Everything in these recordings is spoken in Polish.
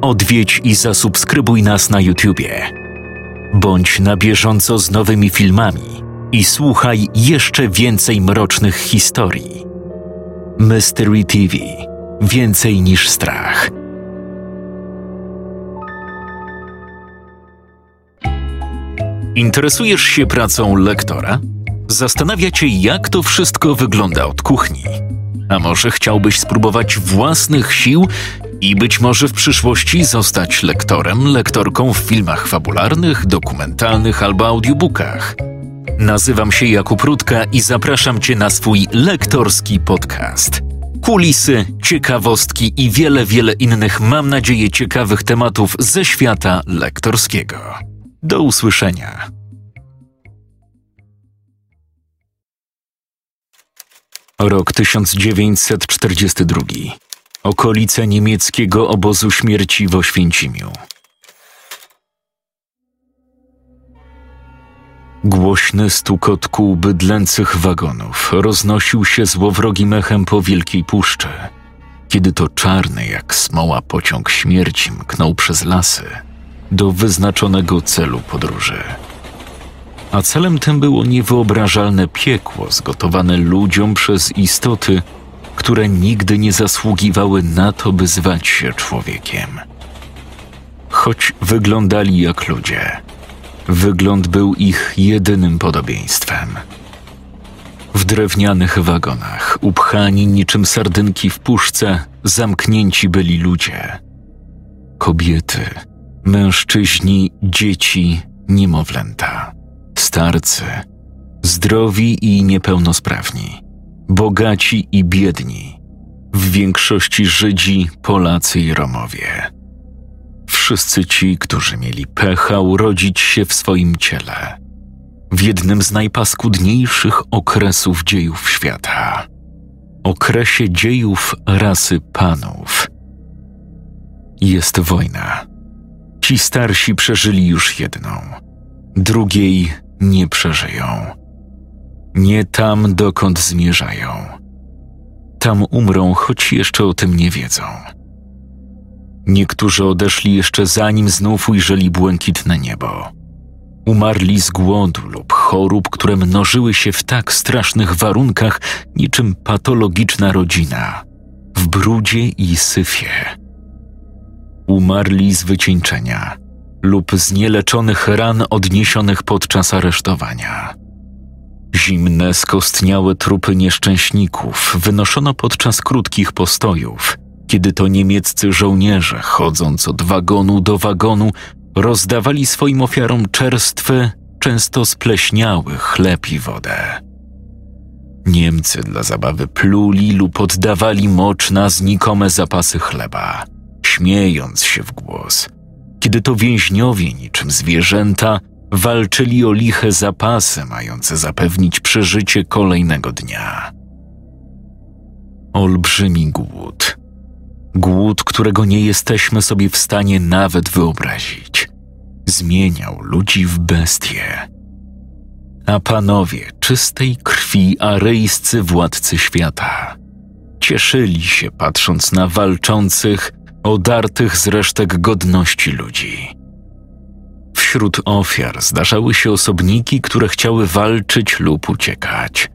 odwiedź i zasubskrybuj nas na YouTubie. Bądź na bieżąco z nowymi filmami i słuchaj jeszcze więcej mrocznych historii. Mystery TV Więcej niż strach. Interesujesz się pracą lektora? Zastanawia cię, jak to wszystko wygląda od kuchni. A może chciałbyś spróbować własnych sił i być może w przyszłości zostać lektorem, lektorką w filmach fabularnych, dokumentalnych albo audiobookach? Nazywam się Jakub Rutka i zapraszam cię na swój lektorski podcast. Kulisy, ciekawostki i wiele, wiele innych, mam nadzieję, ciekawych tematów ze świata lektorskiego. Do usłyszenia. Rok 1942. Okolice niemieckiego obozu śmierci w Oświęcimiu. Głośny stukot kół bydlęcych wagonów roznosił się złowrogim echem po wielkiej puszczy, kiedy to czarny jak smoła pociąg śmierci mknął przez lasy do wyznaczonego celu podróży. A celem tym było niewyobrażalne piekło zgotowane ludziom przez istoty, które nigdy nie zasługiwały na to, by zwać się człowiekiem. Choć wyglądali jak ludzie, wygląd był ich jedynym podobieństwem. W drewnianych wagonach, upchani niczym sardynki w puszce, zamknięci byli ludzie. Kobiety, mężczyźni, dzieci, niemowlęta, starcy, zdrowi i niepełnosprawni, bogaci i biedni, w większości Żydzi, Polacy i Romowie. Wszyscy ci, którzy mieli pecha urodzić się w swoim ciele, w jednym z najpaskudniejszych okresów dziejów świata okresie dziejów rasy panów. Jest wojna Ci starsi przeżyli już jedną, drugiej nie przeżyją. Nie tam, dokąd zmierzają. Tam umrą, choć jeszcze o tym nie wiedzą. Niektórzy odeszli jeszcze zanim znów ujrzeli błękitne niebo. Umarli z głodu lub chorób, które mnożyły się w tak strasznych warunkach, niczym patologiczna rodzina, w brudzie i syfie umarli z wycieńczenia lub z nieleczonych ran odniesionych podczas aresztowania. Zimne, skostniałe trupy nieszczęśników wynoszono podczas krótkich postojów, kiedy to niemieccy żołnierze, chodząc od wagonu do wagonu, rozdawali swoim ofiarom czerstwy, często spleśniały chleb i wodę. Niemcy dla zabawy pluli lub oddawali mocz na znikome zapasy chleba – śmiejąc się w głos, kiedy to więźniowie niczym zwierzęta walczyli o liche zapasy mające zapewnić przeżycie kolejnego dnia. Olbrzymi głód. Głód, którego nie jesteśmy sobie w stanie nawet wyobrazić, zmieniał ludzi w bestie. A panowie czystej krwi aryjscy władcy świata cieszyli się patrząc na walczących odartych z resztek godności ludzi. Wśród ofiar zdarzały się osobniki, które chciały walczyć lub uciekać.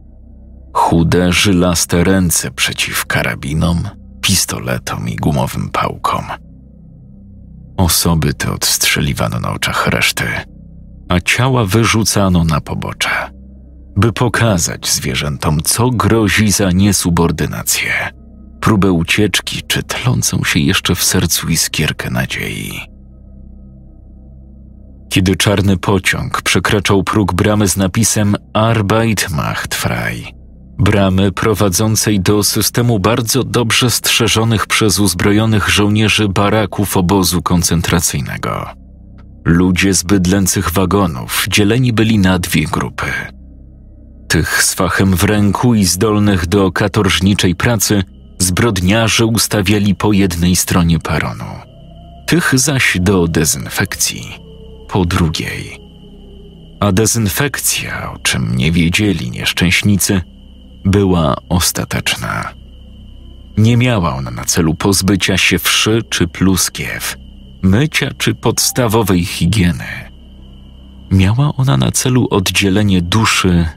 Chude, żylaste ręce przeciw karabinom, pistoletom i gumowym pałkom. Osoby te odstrzeliwano na oczach reszty, a ciała wyrzucano na pobocze, by pokazać zwierzętom, co grozi za niesubordynację próbę ucieczki czy tlącą się jeszcze w sercu iskierkę nadziei. Kiedy czarny pociąg przekraczał próg bramy z napisem Arbeit macht frei, bramy prowadzącej do systemu bardzo dobrze strzeżonych przez uzbrojonych żołnierzy baraków obozu koncentracyjnego. Ludzie z bydlęcych wagonów dzieleni byli na dwie grupy. Tych z fachem w ręku i zdolnych do katorżniczej pracy – zbrodniarze ustawiali po jednej stronie peronu, tych zaś do dezynfekcji po drugiej. A dezynfekcja, o czym nie wiedzieli nieszczęśnicy, była ostateczna. Nie miała ona na celu pozbycia się wszy czy pluskiew, mycia czy podstawowej higieny. Miała ona na celu oddzielenie duszy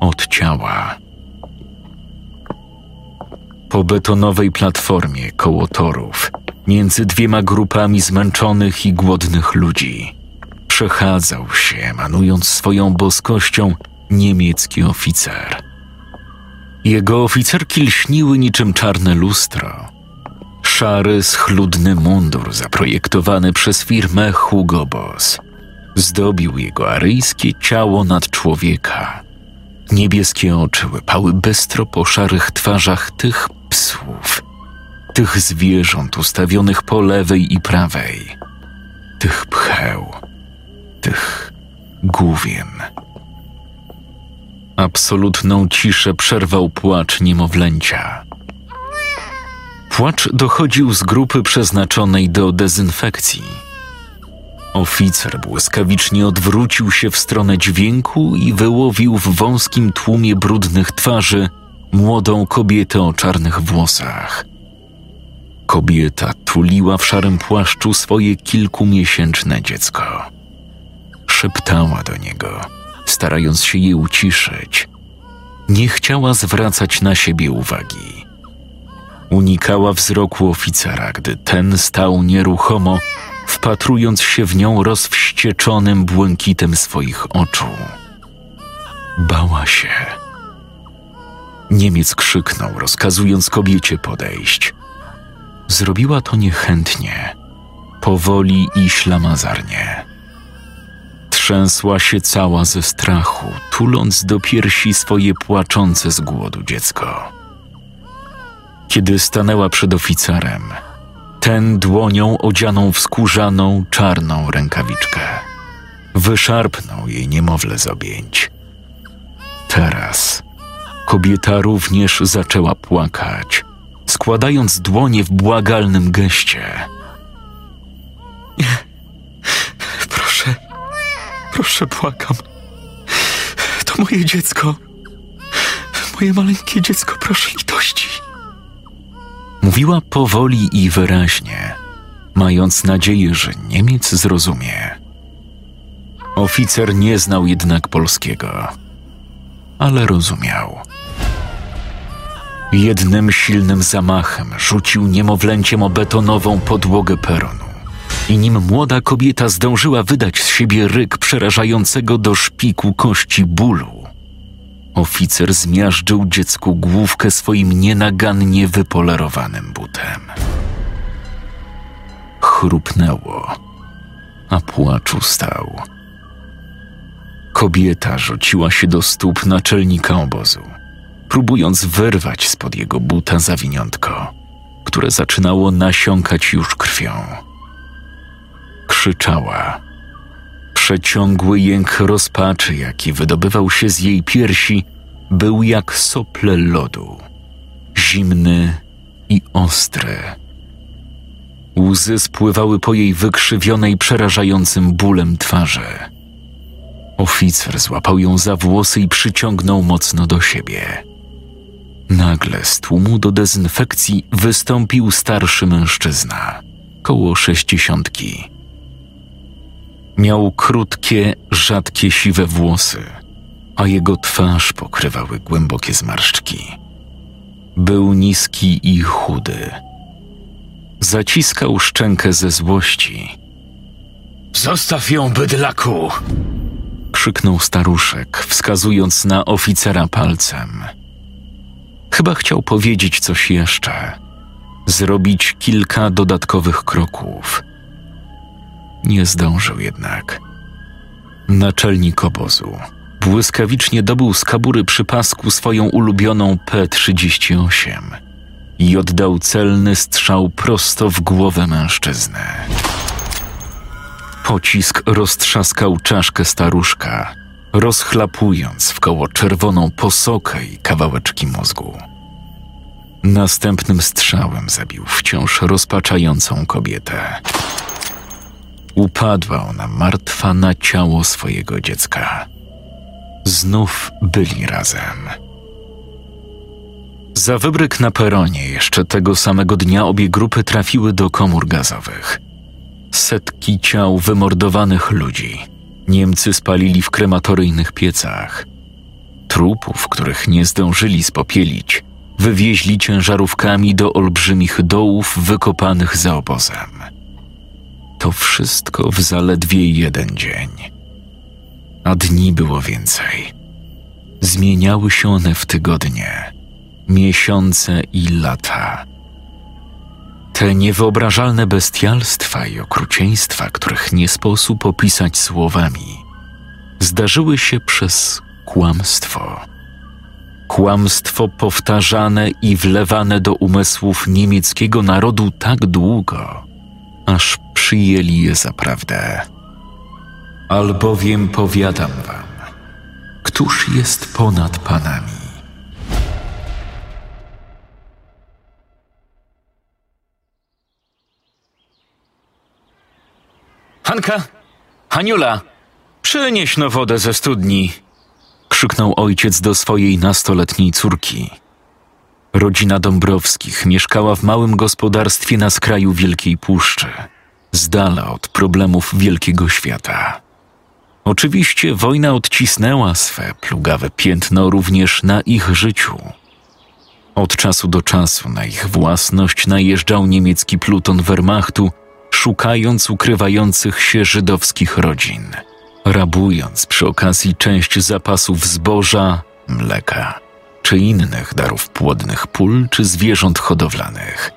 od ciała. Po betonowej platformie koło torów, między dwiema grupami zmęczonych i głodnych ludzi, przechadzał się, emanując swoją boskością, niemiecki oficer. Jego oficerki lśniły niczym czarne lustro. Szary, schludny mundur zaprojektowany przez firmę Hugo Boss zdobił jego aryjskie ciało nad człowieka. Niebieskie oczy łypały bystro po szarych twarzach tych psów, tych zwierząt ustawionych po lewej i prawej, tych pcheł, tych główien. Absolutną ciszę przerwał płacz niemowlęcia. Płacz dochodził z grupy przeznaczonej do dezynfekcji. Oficer błyskawicznie odwrócił się w stronę dźwięku i wyłowił w wąskim tłumie brudnych twarzy młodą kobietę o czarnych włosach. Kobieta tuliła w szarym płaszczu swoje kilkumiesięczne dziecko. Szeptała do niego, starając się je uciszyć. Nie chciała zwracać na siebie uwagi. Unikała wzroku oficera, gdy ten stał nieruchomo, wpatrując się w nią rozwścieczonym błękitem swoich oczu. Bała się. Niemiec krzyknął, rozkazując kobiecie podejść. Zrobiła to niechętnie, powoli i ślamazarnie. Trzęsła się cała ze strachu, tuląc do piersi swoje płaczące z głodu dziecko. Kiedy stanęła przed oficerem, ten dłonią odzianą w skórzaną, czarną rękawiczkę. Wyszarpnął jej niemowlę z objęć. Teraz kobieta również zaczęła płakać, składając dłonie w błagalnym geście. Proszę, błagam. To moje dziecko. Moje maleńkie dziecko, proszę litości. Mówiła powoli i wyraźnie, mając nadzieję, że Niemiec zrozumie. Oficer nie znał jednak polskiego, ale rozumiał. Jednym silnym zamachem rzucił niemowlęciem o betonową podłogę peronu. I nim młoda kobieta zdążyła wydać z siebie ryk przerażającego do szpiku kości bólu, Oficer zmiażdżył dziecku główkę swoim nienagannie wypolerowanym butem. Chrupnęło, a płacz ustał. Kobieta rzuciła się do stóp naczelnika obozu, próbując wyrwać spod jego buta zawiniątko, które zaczynało nasiąkać już krwią. Krzyczała Przeciągły jęk rozpaczy, jaki wydobywał się z jej piersi, był jak sople lodu, zimny i ostry. Łzy spływały po jej wykrzywionej przerażającym bólem twarzy. Oficer złapał ją za włosy i przyciągnął mocno do siebie. Nagle z tłumu do dezynfekcji wystąpił starszy mężczyzna, koło sześćdziesiątki Miał krótkie, rzadkie siwe włosy, a jego twarz pokrywały głębokie zmarszczki. Był niski i chudy. Zaciskał szczękę ze złości. Zostaw ją, bydlaku! krzyknął staruszek, wskazując na oficera palcem. Chyba chciał powiedzieć coś jeszcze, zrobić kilka dodatkowych kroków nie zdążył jednak. Naczelnik obozu błyskawicznie dobył z kabury przy pasku swoją ulubioną P-38 i oddał celny strzał prosto w głowę mężczyzny. Pocisk roztrzaskał czaszkę staruszka, rozchlapując w koło czerwoną posokę i kawałeczki mózgu. Następnym strzałem zabił wciąż rozpaczającą kobietę. Upadła ona martwa na ciało swojego dziecka. Znów byli razem. Za wybryk na peronie jeszcze tego samego dnia obie grupy trafiły do komór gazowych. Setki ciał wymordowanych ludzi. Niemcy spalili w krematoryjnych piecach. Trupów, których nie zdążyli spopielić, wywieźli ciężarówkami do olbrzymich dołów wykopanych za obozem. To wszystko w zaledwie jeden dzień. A dni było więcej. Zmieniały się one w tygodnie, miesiące i lata. Te niewyobrażalne bestialstwa i okrucieństwa, których nie sposób opisać słowami, zdarzyły się przez kłamstwo. Kłamstwo powtarzane i wlewane do umysłów niemieckiego narodu tak długo, aż przyjęli je za prawdę. Albowiem powiadam wam, któż jest ponad panami? Hanka! Haniula! Przynieś no wodę ze studni! krzyknął ojciec do swojej nastoletniej córki. Rodzina Dąbrowskich mieszkała w małym gospodarstwie na skraju Wielkiej Puszczy, z dala od problemów wielkiego świata. Oczywiście wojna odcisnęła swe plugawe piętno również na ich życiu. Od czasu do czasu na ich własność najeżdżał niemiecki pluton Wehrmachtu, szukając ukrywających się żydowskich rodzin – rabując przy okazji część zapasów zboża, mleka czy innych darów płodnych pól czy zwierząt hodowlanych.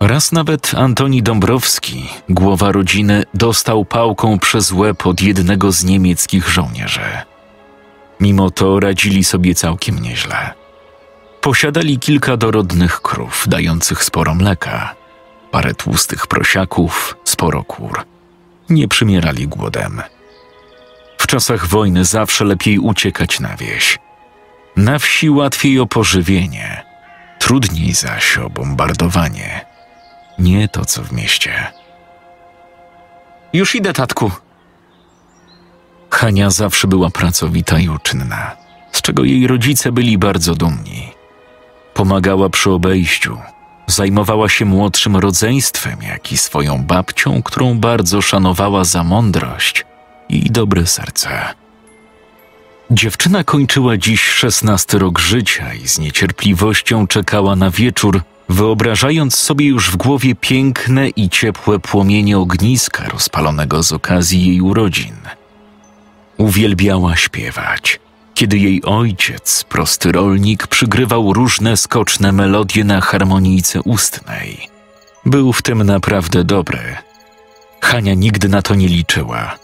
Raz nawet Antoni Dąbrowski, głowa rodziny, dostał pałką przez łeb od jednego z niemieckich żołnierzy. Mimo to radzili sobie całkiem nieźle. Posiadali kilka dorodnych krów, dających sporo mleka, parę tłustych prosiaków, sporo kur. Nie przymierali głodem w czasach wojny zawsze lepiej uciekać na wieś. Na wsi łatwiej o pożywienie, trudniej zaś o bombardowanie. Nie to co w mieście. Już idę, tatku. Hania zawsze była pracowita i uczynna, z czego jej rodzice byli bardzo dumni. Pomagała przy obejściu, zajmowała się młodszym rodzeństwem, jak i swoją babcią, którą bardzo szanowała za mądrość i dobre serce. Dziewczyna kończyła dziś szesnasty rok życia i z niecierpliwością czekała na wieczór, wyobrażając sobie już w głowie piękne i ciepłe płomienie ogniska rozpalonego z okazji jej urodzin. Uwielbiała śpiewać, kiedy jej ojciec, prosty rolnik, przygrywał różne skoczne melodie na harmonijce ustnej. Był w tym naprawdę dobry. Hania nigdy na to nie liczyła –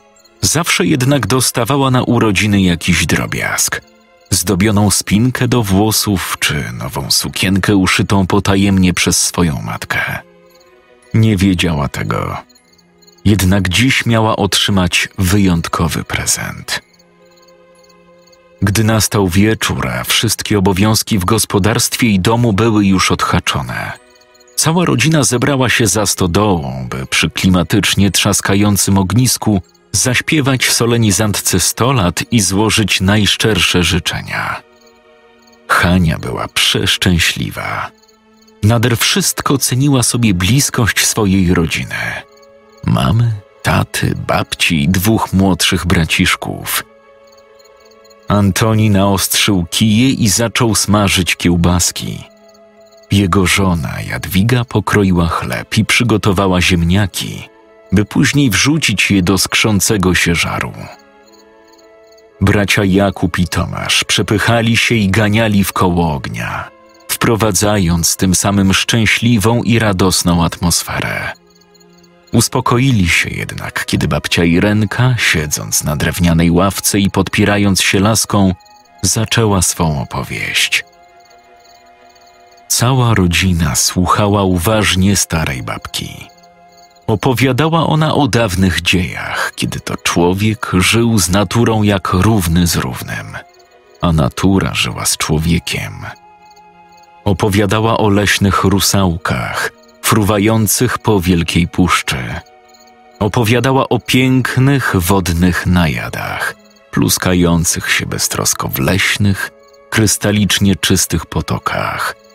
Zawsze jednak dostawała na urodziny jakiś drobiazg. Zdobioną spinkę do włosów czy nową sukienkę uszytą potajemnie przez swoją matkę. Nie wiedziała tego. Jednak dziś miała otrzymać wyjątkowy prezent. Gdy nastał wieczór, a wszystkie obowiązki w gospodarstwie i domu były już odhaczone, cała rodzina zebrała się za stodołą, by przy klimatycznie trzaskającym ognisku zaśpiewać solenizantce sto lat i złożyć najszczersze życzenia. Hania była przeszczęśliwa. Nader wszystko ceniła sobie bliskość swojej rodziny. Mamy, taty, babci i dwóch młodszych braciszków. Antoni naostrzył kije i zaczął smażyć kiełbaski. Jego żona Jadwiga pokroiła chleb i przygotowała ziemniaki – by później wrzucić je do skrzącego się żaru. Bracia Jakub i Tomasz przepychali się i ganiali w koło ognia, wprowadzając tym samym szczęśliwą i radosną atmosferę. Uspokoili się jednak, kiedy babcia Irenka, siedząc na drewnianej ławce i podpierając się laską, zaczęła swą opowieść. Cała rodzina słuchała uważnie starej babki. Opowiadała ona o dawnych dziejach, kiedy to człowiek żył z naturą jak równy z równym, a natura żyła z człowiekiem. Opowiadała o leśnych rusałkach, fruwających po wielkiej puszczy. Opowiadała o pięknych wodnych najadach, pluskających się beztrosko w leśnych, krystalicznie czystych potokach.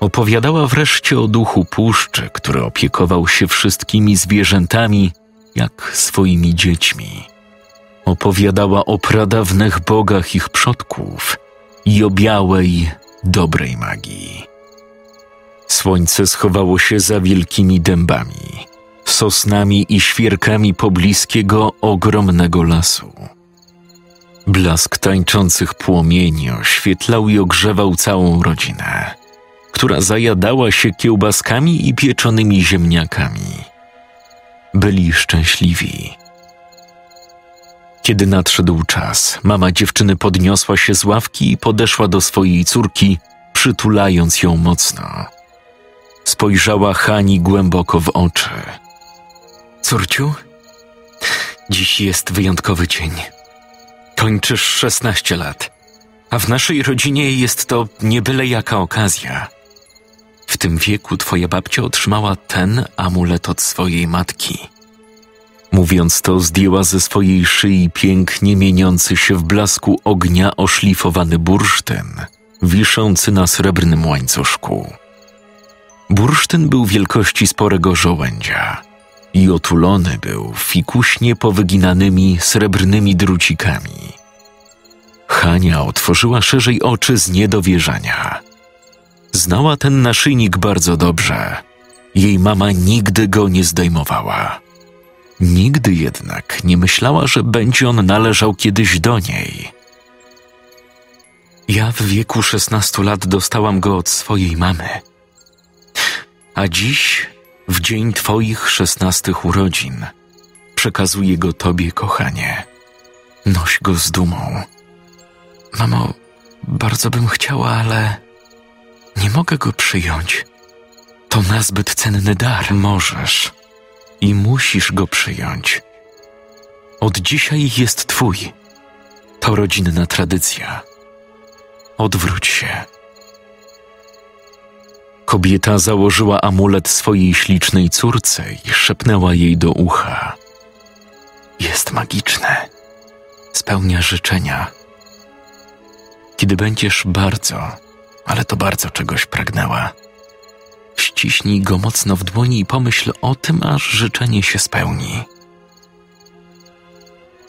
Opowiadała wreszcie o duchu puszczy, który opiekował się wszystkimi zwierzętami jak swoimi dziećmi. Opowiadała o pradawnych bogach ich przodków i o białej, dobrej magii. Słońce schowało się za wielkimi dębami, sosnami i świerkami pobliskiego ogromnego lasu. Blask tańczących płomieni oświetlał i ogrzewał całą rodzinę, która zajadała się kiełbaskami i pieczonymi ziemniakami. Byli szczęśliwi. Kiedy nadszedł czas, mama dziewczyny podniosła się z ławki i podeszła do swojej córki, przytulając ją mocno. Spojrzała Hani głęboko w oczy. Córciu, dziś jest wyjątkowy dzień. Kończysz 16 lat, a w naszej rodzinie jest to nie byle jaka okazja. W tym wieku twoja babcia otrzymała ten amulet od swojej matki. Mówiąc to, zdjęła ze swojej szyi pięknie mieniący się w blasku ognia oszlifowany bursztyn, wiszący na srebrnym łańcuszku. Bursztyn był wielkości sporego żołędzia i otulony był fikuśnie powyginanymi srebrnymi drucikami. Hania otworzyła szerzej oczy z niedowierzania. Znała ten naszyjnik bardzo dobrze. Jej mama nigdy go nie zdejmowała. Nigdy jednak nie myślała, że będzie on należał kiedyś do niej. Ja w wieku 16 lat dostałam go od swojej mamy. A dziś, w dzień Twoich szesnastych urodzin, przekazuję go Tobie, kochanie. Noś go z dumą. Mamo, bardzo bym chciała, ale nie mogę go przyjąć. To nazbyt cenny dar. Możesz i musisz go przyjąć. Od dzisiaj jest Twój. To rodzinna tradycja. Odwróć się. Kobieta założyła amulet swojej ślicznej córce i szepnęła jej do ucha. Jest magiczne. Spełnia życzenia. Kiedy będziesz bardzo, ale to bardzo czegoś pragnęła, ściśnij go mocno w dłoni i pomyśl o tym, aż życzenie się spełni.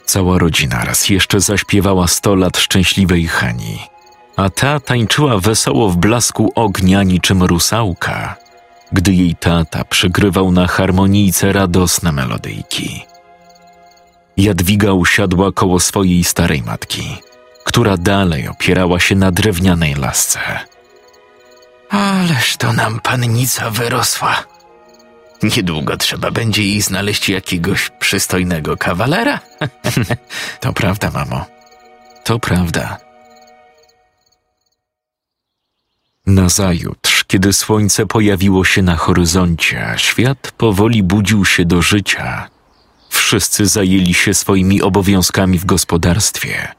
Cała rodzina raz jeszcze zaśpiewała sto lat szczęśliwej Hani a ta tańczyła wesoło w blasku ognia niczym rusałka, gdy jej tata przygrywał na harmonijce radosne melodyjki. Jadwiga usiadła koło swojej starej matki, która dalej opierała się na drewnianej lasce. Ależ to nam pannica wyrosła. Niedługo trzeba będzie jej znaleźć jakiegoś przystojnego kawalera. to prawda, mamo. To prawda. Nazajutrz, kiedy słońce pojawiło się na horyzoncie, świat powoli budził się do życia, wszyscy zajęli się swoimi obowiązkami w gospodarstwie.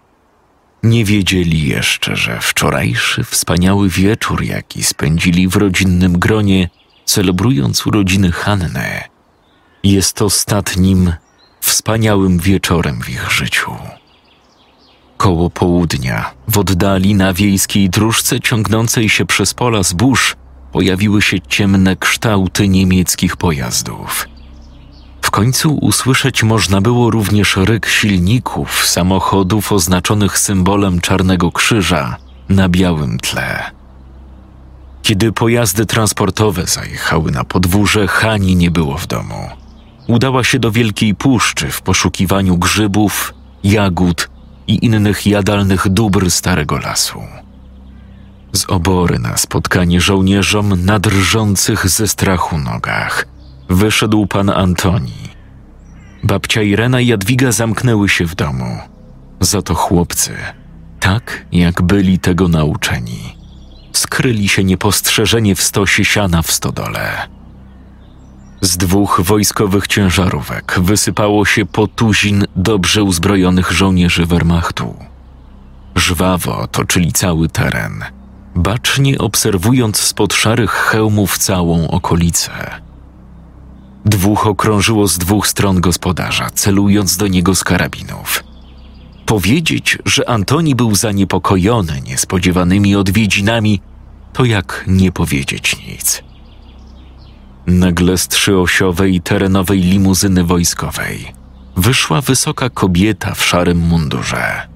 Nie wiedzieli jeszcze, że wczorajszy wspaniały wieczór, jaki spędzili w rodzinnym gronie, celebrując urodziny Hanny, jest ostatnim wspaniałym wieczorem w ich życiu. Koło południa, w oddali na wiejskiej dróżce ciągnącej się przez pola zbóż, pojawiły się ciemne kształty niemieckich pojazdów. W końcu usłyszeć można było również ryk silników samochodów oznaczonych symbolem Czarnego Krzyża na białym tle. Kiedy pojazdy transportowe zajechały na podwórze, Hani nie było w domu. Udała się do Wielkiej Puszczy w poszukiwaniu grzybów, jagód i innych jadalnych dóbr starego lasu. Z obory na spotkanie żołnierzom na drżących ze strachu nogach wyszedł pan Antoni. Babcia Irena i Jadwiga zamknęły się w domu. Za to chłopcy, tak jak byli tego nauczeni, skryli się niepostrzeżenie w stosie siana w stodole. Z dwóch wojskowych ciężarówek wysypało się po tuzin dobrze uzbrojonych żołnierzy Wehrmachtu. Żwawo otoczyli cały teren, bacznie obserwując spod szarych hełmów całą okolicę. Dwóch okrążyło z dwóch stron gospodarza, celując do niego z karabinów. Powiedzieć, że Antoni był zaniepokojony niespodziewanymi odwiedzinami, to jak nie powiedzieć nic. Nagle z trzyosiowej terenowej limuzyny wojskowej wyszła wysoka kobieta w szarym mundurze.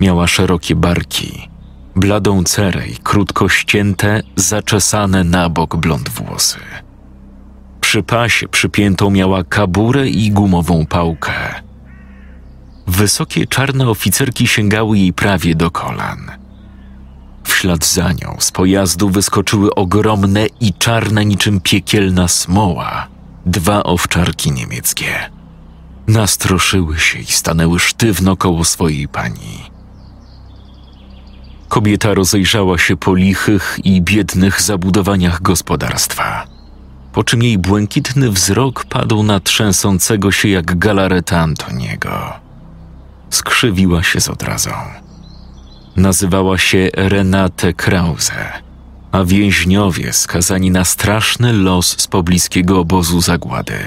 Miała szerokie barki, bladą cerę i krótko ścięte, zaczesane na bok blond włosy. Przy pasie przypiętą miała kaburę i gumową pałkę. Wysokie czarne oficerki sięgały jej prawie do kolan. W ślad za nią z pojazdu wyskoczyły ogromne i czarne niczym piekielna smoła dwa owczarki niemieckie. Nastroszyły się i stanęły sztywno koło swojej pani. Kobieta rozejrzała się po lichych i biednych zabudowaniach gospodarstwa, po czym jej błękitny wzrok padł na trzęsącego się jak galareta Antoniego. Skrzywiła się z odrazą. Nazywała się Renate Krause, a więźniowie skazani na straszny los z pobliskiego obozu zagłady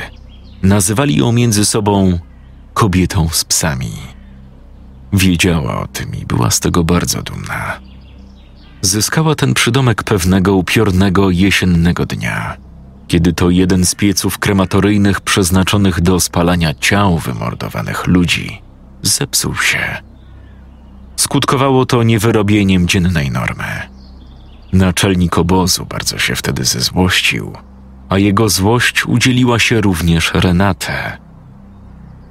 nazywali ją między sobą kobietą z psami. Wiedziała o tym i była z tego bardzo dumna. Zyskała ten przydomek pewnego upiornego jesiennego dnia, kiedy to jeden z pieców krematoryjnych przeznaczonych do spalania ciał wymordowanych ludzi zepsuł się. Skutkowało to niewyrobieniem dziennej normy. Naczelnik obozu bardzo się wtedy zezłościł, a jego złość udzieliła się również Renate.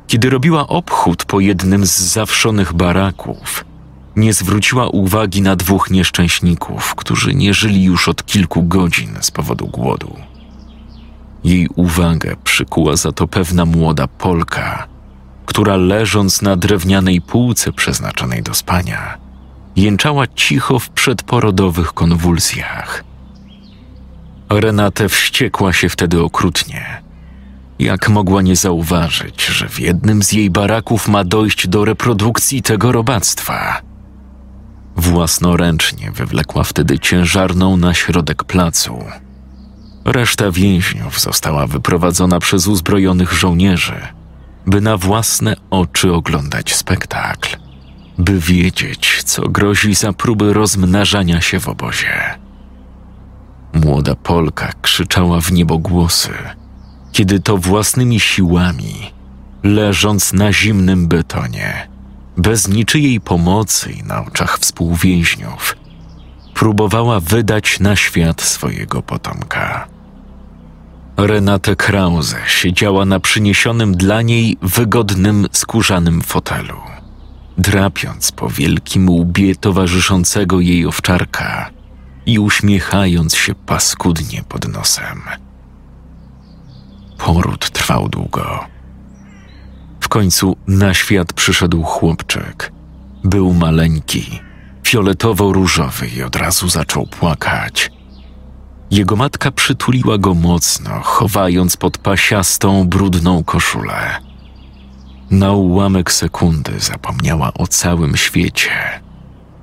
Kiedy robiła obchód po jednym z zawszonych baraków, nie zwróciła uwagi na dwóch nieszczęśników, którzy nie żyli już od kilku godzin z powodu głodu. Jej uwagę przykuła za to pewna młoda Polka, która leżąc na drewnianej półce przeznaczonej do spania, jęczała cicho w przedporodowych konwulsjach. Renate wściekła się wtedy okrutnie. Jak mogła nie zauważyć, że w jednym z jej baraków ma dojść do reprodukcji tego robactwa? Własnoręcznie wywlekła wtedy ciężarną na środek placu. Reszta więźniów została wyprowadzona przez uzbrojonych żołnierzy, by na własne oczy oglądać spektakl, by wiedzieć, co grozi za próby rozmnażania się w obozie. Młoda Polka krzyczała w niebogłosy, kiedy to własnymi siłami, leżąc na zimnym betonie, bez niczyjej pomocy i na oczach współwięźniów, próbowała wydać na świat swojego potomka. Renate Krause siedziała na przyniesionym dla niej wygodnym skórzanym fotelu, drapiąc po wielkim łbie towarzyszącego jej owczarka i uśmiechając się paskudnie pod nosem. Poród trwał długo. W końcu na świat przyszedł chłopczyk. Był maleńki, fioletowo-różowy i od razu zaczął płakać. Jego matka przytuliła go mocno, chowając pod pasiastą, brudną koszulę. Na ułamek sekundy zapomniała o całym świecie.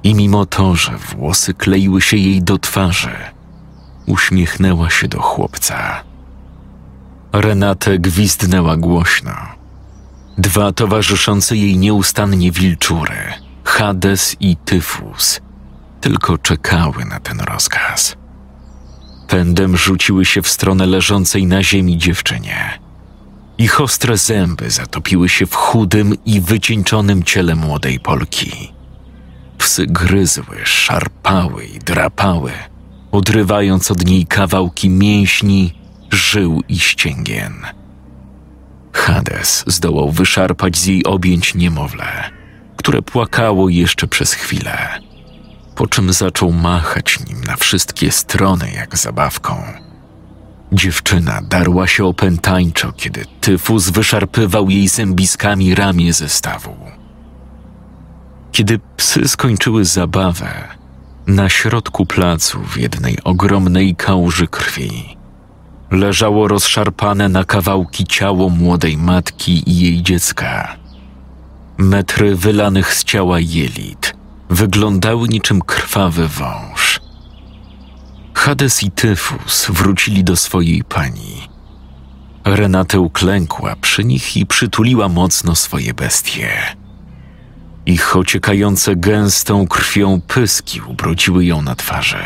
I mimo to, że włosy kleiły się jej do twarzy, uśmiechnęła się do chłopca. Renate gwizdnęła głośno. Dwa towarzyszące jej nieustannie wilczury, Hades i Tyfus, tylko czekały na ten rozkaz. Pędem rzuciły się w stronę leżącej na ziemi dziewczynie. Ich ostre zęby zatopiły się w chudym i wycieńczonym ciele młodej Polki. Psy gryzły, szarpały i drapały, odrywając od niej kawałki mięśni, żył i ścięgien. Hades zdołał wyszarpać z jej objęć niemowlę, które płakało jeszcze przez chwilę, po czym zaczął machać nim na wszystkie strony jak zabawką. Dziewczyna darła się opętańczo, kiedy tyfus wyszarpywał jej zębiskami ramię zestawu. Kiedy psy skończyły zabawę, na środku placu w jednej ogromnej kałuży krwi leżało rozszarpane na kawałki ciało młodej matki i jej dziecka. Metry wylanych z ciała jelit wyglądały niczym krwawy wąż. Hades i Tyfus wrócili do swojej pani. Renate uklękła przy nich i przytuliła mocno swoje bestie. Ich ociekające gęstą krwią pyski ubrudziły ją na twarzy,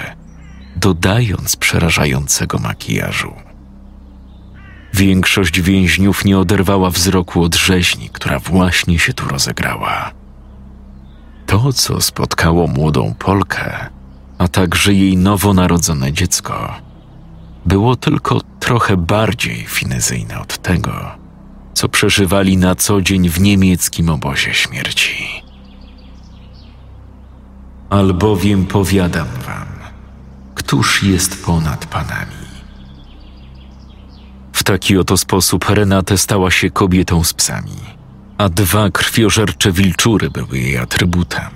dodając przerażającego makijażu. Większość więźniów nie oderwała wzroku od rzeźni, która właśnie się tu rozegrała. To, co spotkało młodą Polkę, a także jej nowonarodzone dziecko, było tylko trochę bardziej finezyjne od tego, co przeżywali na co dzień w niemieckim obozie śmierci. Albowiem powiadam wam, któż jest ponad panami? W taki oto sposób Renate stała się kobietą z psami, a dwa krwiożercze wilczury były jej atrybutem.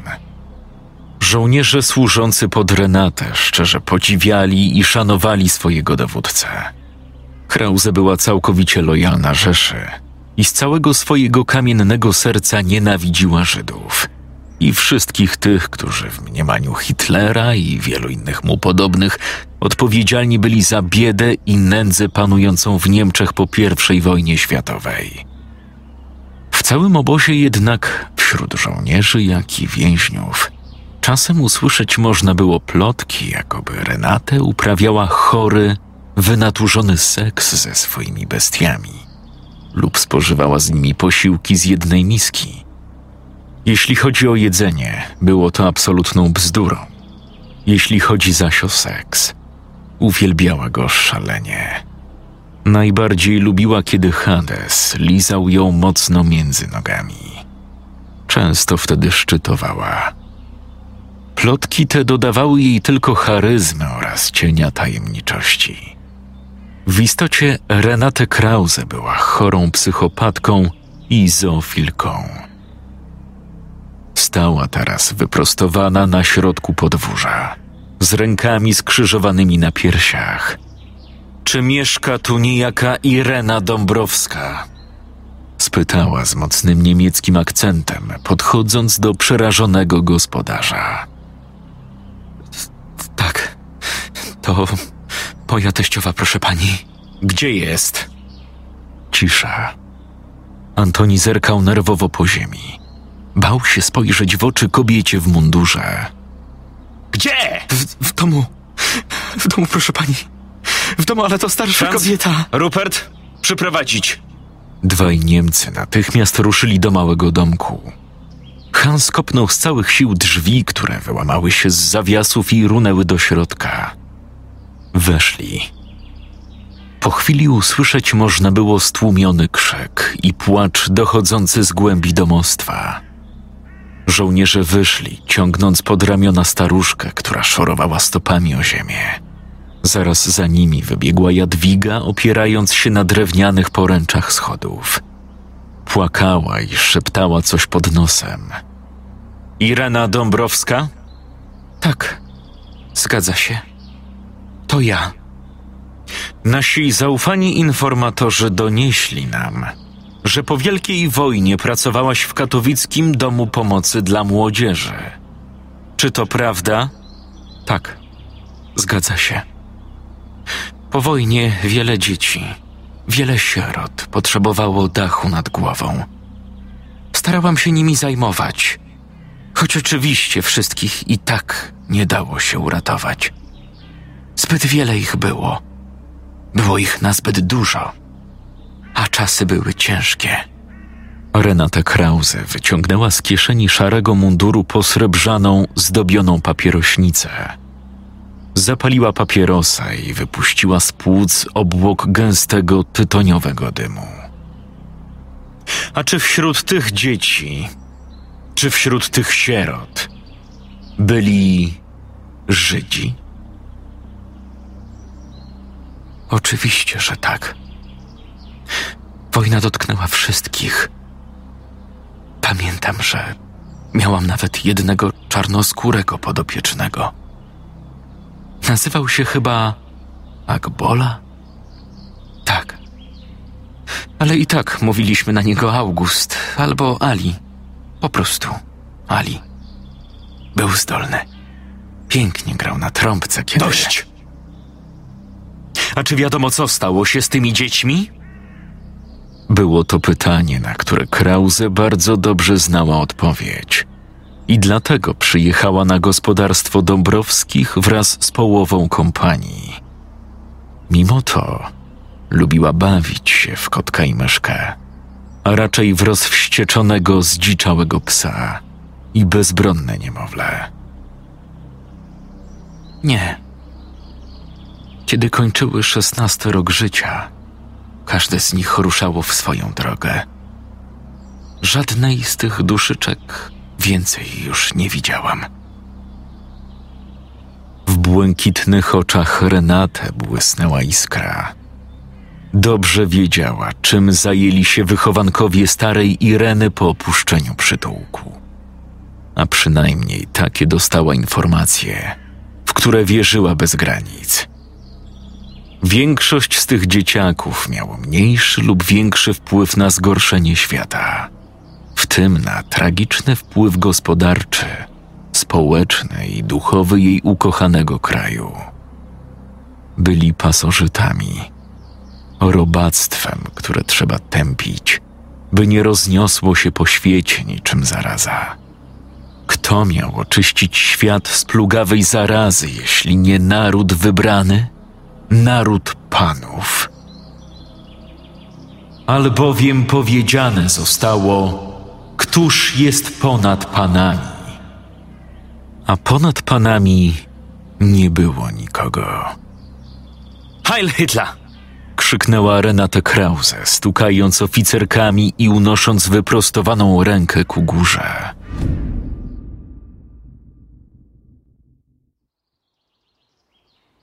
Żołnierze służący pod Renatę szczerze podziwiali i szanowali swojego dowódcę. Krause była całkowicie lojalna Rzeszy i z całego swojego kamiennego serca nienawidziła Żydów i wszystkich tych, którzy w mniemaniu Hitlera i wielu innych mu podobnych odpowiedzialni byli za biedę i nędzę panującą w Niemczech po I wojnie światowej. W całym obozie jednak, wśród żołnierzy, jak i więźniów, czasem usłyszeć można było plotki, jakoby Renate uprawiała chory, wynaturzony seks ze swoimi bestiami lub spożywała z nimi posiłki z jednej miski. Jeśli chodzi o jedzenie, było to absolutną bzdurą. Jeśli chodzi zaś o seks, uwielbiała go szalenie. Najbardziej lubiła, kiedy Hades lizał ją mocno między nogami. Często wtedy szczytowała. Plotki te dodawały jej tylko charyzmy oraz cienia tajemniczości. W istocie Renate Krause była chorą psychopatką i zoofilką. Stała teraz wyprostowana na środku podwórza, z rękami skrzyżowanymi na piersiach. Czy mieszka tu niejaka Irena Dąbrowska? Spytała z mocnym niemieckim akcentem, podchodząc do przerażonego gospodarza. Tak, to moja teściowa, proszę pani. Gdzie jest? Cisza. Antoni zerkał nerwowo po ziemi. Bał się spojrzeć w oczy kobiecie w mundurze. Gdzie? W, w domu. W domu, proszę pani. W domu, ale to starsza Franz? kobieta. Rupert, przyprowadzić. Dwaj Niemcy natychmiast ruszyli do małego domku. Hans kopnął z całych sił drzwi, które wyłamały się z zawiasów i runęły do środka. Weszli. Po chwili usłyszeć można było stłumiony krzyk i płacz dochodzący z głębi domostwa. Żołnierze wyszli, ciągnąc pod ramiona staruszkę, która szorowała stopami o ziemię. Zaraz za nimi wybiegła Jadwiga, opierając się na drewnianych poręczach schodów. Płakała i szeptała coś pod nosem. Irena Dąbrowska? Tak, zgadza się. To ja. Nasi zaufani informatorzy donieśli nam, że po Wielkiej Wojnie pracowałaś w katowickim Domu Pomocy dla Młodzieży. Czy to prawda? Tak, zgadza się. Po wojnie wiele dzieci, wiele sierot potrzebowało dachu nad głową. Starałam się nimi zajmować, choć oczywiście wszystkich i tak nie dało się uratować. Zbyt wiele ich było. Było ich nazbyt dużo, a czasy były ciężkie. Renata Krause wyciągnęła z kieszeni szarego munduru posrebrzaną, zdobioną papierośnicę. Zapaliła papierosa i wypuściła z płuc obłok gęstego, tytoniowego dymu. A czy wśród tych dzieci, czy wśród tych sierot byli Żydzi? Oczywiście, że tak. Wojna dotknęła wszystkich. Pamiętam, że miałam nawet jednego czarnoskórego podopiecznego. Nazywał się chyba Agbola? Tak. Ale i tak mówiliśmy na niego August albo Ali. Po prostu Ali. Był zdolny. Pięknie grał na trąbce, kiedy... Dość! A czy wiadomo, co stało się z tymi dziećmi? Było to pytanie, na które Krause bardzo dobrze znała odpowiedź. i dlatego przyjechała na gospodarstwo Dąbrowskich wraz z połową kompanii. Mimo to lubiła bawić się w kotka i myszkę, a raczej w rozwścieczonego, zdziczałego psa i bezbronne niemowlę. Nie. Kiedy kończyły szesnasty rok życia, każde z nich ruszało w swoją drogę. Żadnej z tych duszyczek więcej już nie widziałam. W błękitnych oczach Renate błysnęła iskra. Dobrze wiedziała, czym zajęli się wychowankowie starej Ireny po opuszczeniu przytułku. A przynajmniej takie dostała informacje, w które wierzyła bez granic. Większość z tych dzieciaków miało mniejszy lub większy wpływ na zgorszenie świata, w tym na tragiczny wpływ gospodarczy, społeczny i duchowy jej ukochanego kraju. Byli pasożytami, robactwem, które trzeba tępić, by nie rozniosło się po świecie niczym zaraza. Kto miał oczyścić świat z plugawej zarazy, jeśli nie naród wybrany? Naród panów. Albowiem powiedziane zostało, któż jest ponad panami? A ponad panami nie było nikogo. Heil Hitler! krzyknęła Renate Krause, stukając oficerkami i unosząc wyprostowaną rękę ku górze.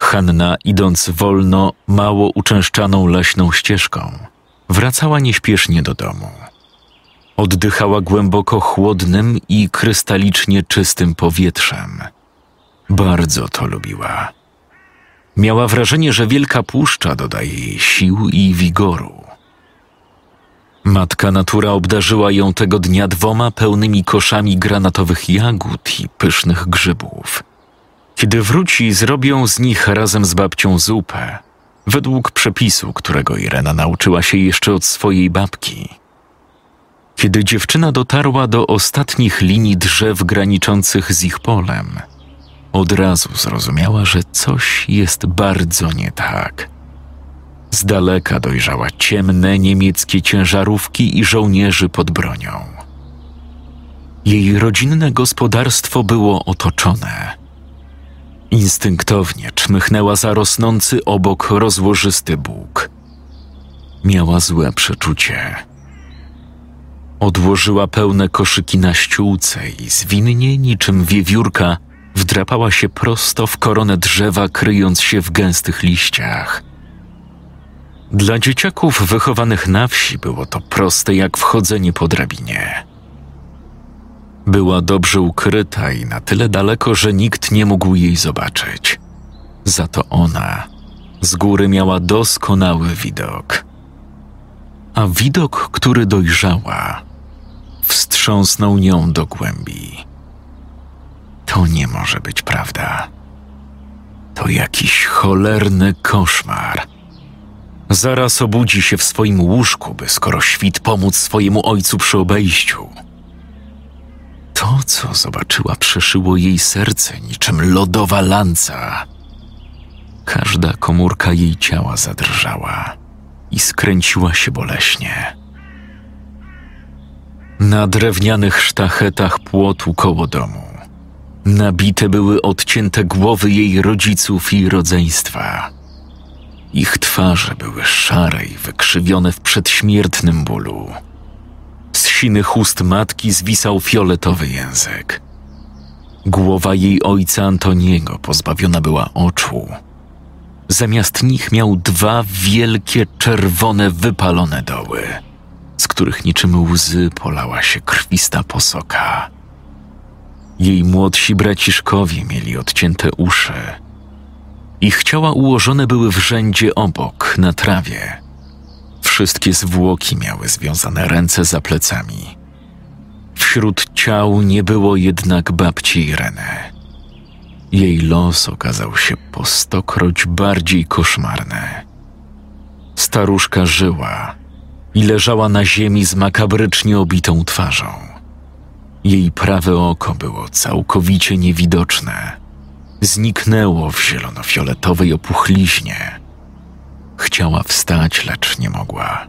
Hanna, idąc wolno, mało uczęszczaną leśną ścieżką, wracała nieśpiesznie do domu. Oddychała głęboko chłodnym i krystalicznie czystym powietrzem. Bardzo to lubiła. Miała wrażenie, że wielka puszcza dodaje jej sił i wigoru. Matka natura obdarzyła ją tego dnia dwoma pełnymi koszami granatowych jagód i pysznych grzybów. Kiedy wróci, zrobią z nich razem z babcią zupę, według przepisu, którego Irena nauczyła się jeszcze od swojej babki. Kiedy dziewczyna dotarła do ostatnich linii drzew graniczących z ich polem, od razu zrozumiała, że coś jest bardzo nie tak. Z daleka dojrzała ciemne niemieckie ciężarówki i żołnierzy pod bronią. Jej rodzinne gospodarstwo było otoczone. Instynktownie czmychnęła za rosnący obok rozłożysty bóg. Miała złe przeczucie. Odłożyła pełne koszyki na ściółce i zwinnie niczym wiewiórka wdrapała się prosto w koronę drzewa, kryjąc się w gęstych liściach. Dla dzieciaków wychowanych na wsi było to proste jak wchodzenie po drabinie. Była dobrze ukryta i na tyle daleko, że nikt nie mógł jej zobaczyć. Za to ona z góry miała doskonały widok. A widok, który dojrzała, wstrząsnął nią do głębi. To nie może być prawda. To jakiś cholerny koszmar. Zaraz obudzi się w swoim łóżku, by skoro świt pomóc swojemu ojcu przy obejściu. To, co zobaczyła, przeszyło jej serce niczym lodowa lanca. Każda komórka jej ciała zadrżała i skręciła się boleśnie. Na drewnianych sztachetach płotu koło domu nabite były odcięte głowy jej rodziców i rodzeństwa. Ich twarze były szare i wykrzywione w przedśmiertnym bólu. Z sinych ust matki zwisał fioletowy język. Głowa jej ojca Antoniego pozbawiona była oczu. Zamiast nich miał dwa wielkie, czerwone, wypalone doły, z których niczym łzy polała się krwista posoka. Jej młodsi braciszkowie mieli odcięte uszy. Ich ciała ułożone były w rzędzie obok, na trawie. Wszystkie zwłoki miały związane ręce za plecami. Wśród ciał nie było jednak babci Ireny. Jej los okazał się po stokroć bardziej koszmarny. Staruszka żyła i leżała na ziemi z makabrycznie obitą twarzą. Jej prawe oko było całkowicie niewidoczne. Zniknęło w zielonofioletowej opuchliźnie. Chciała wstać, lecz nie mogła.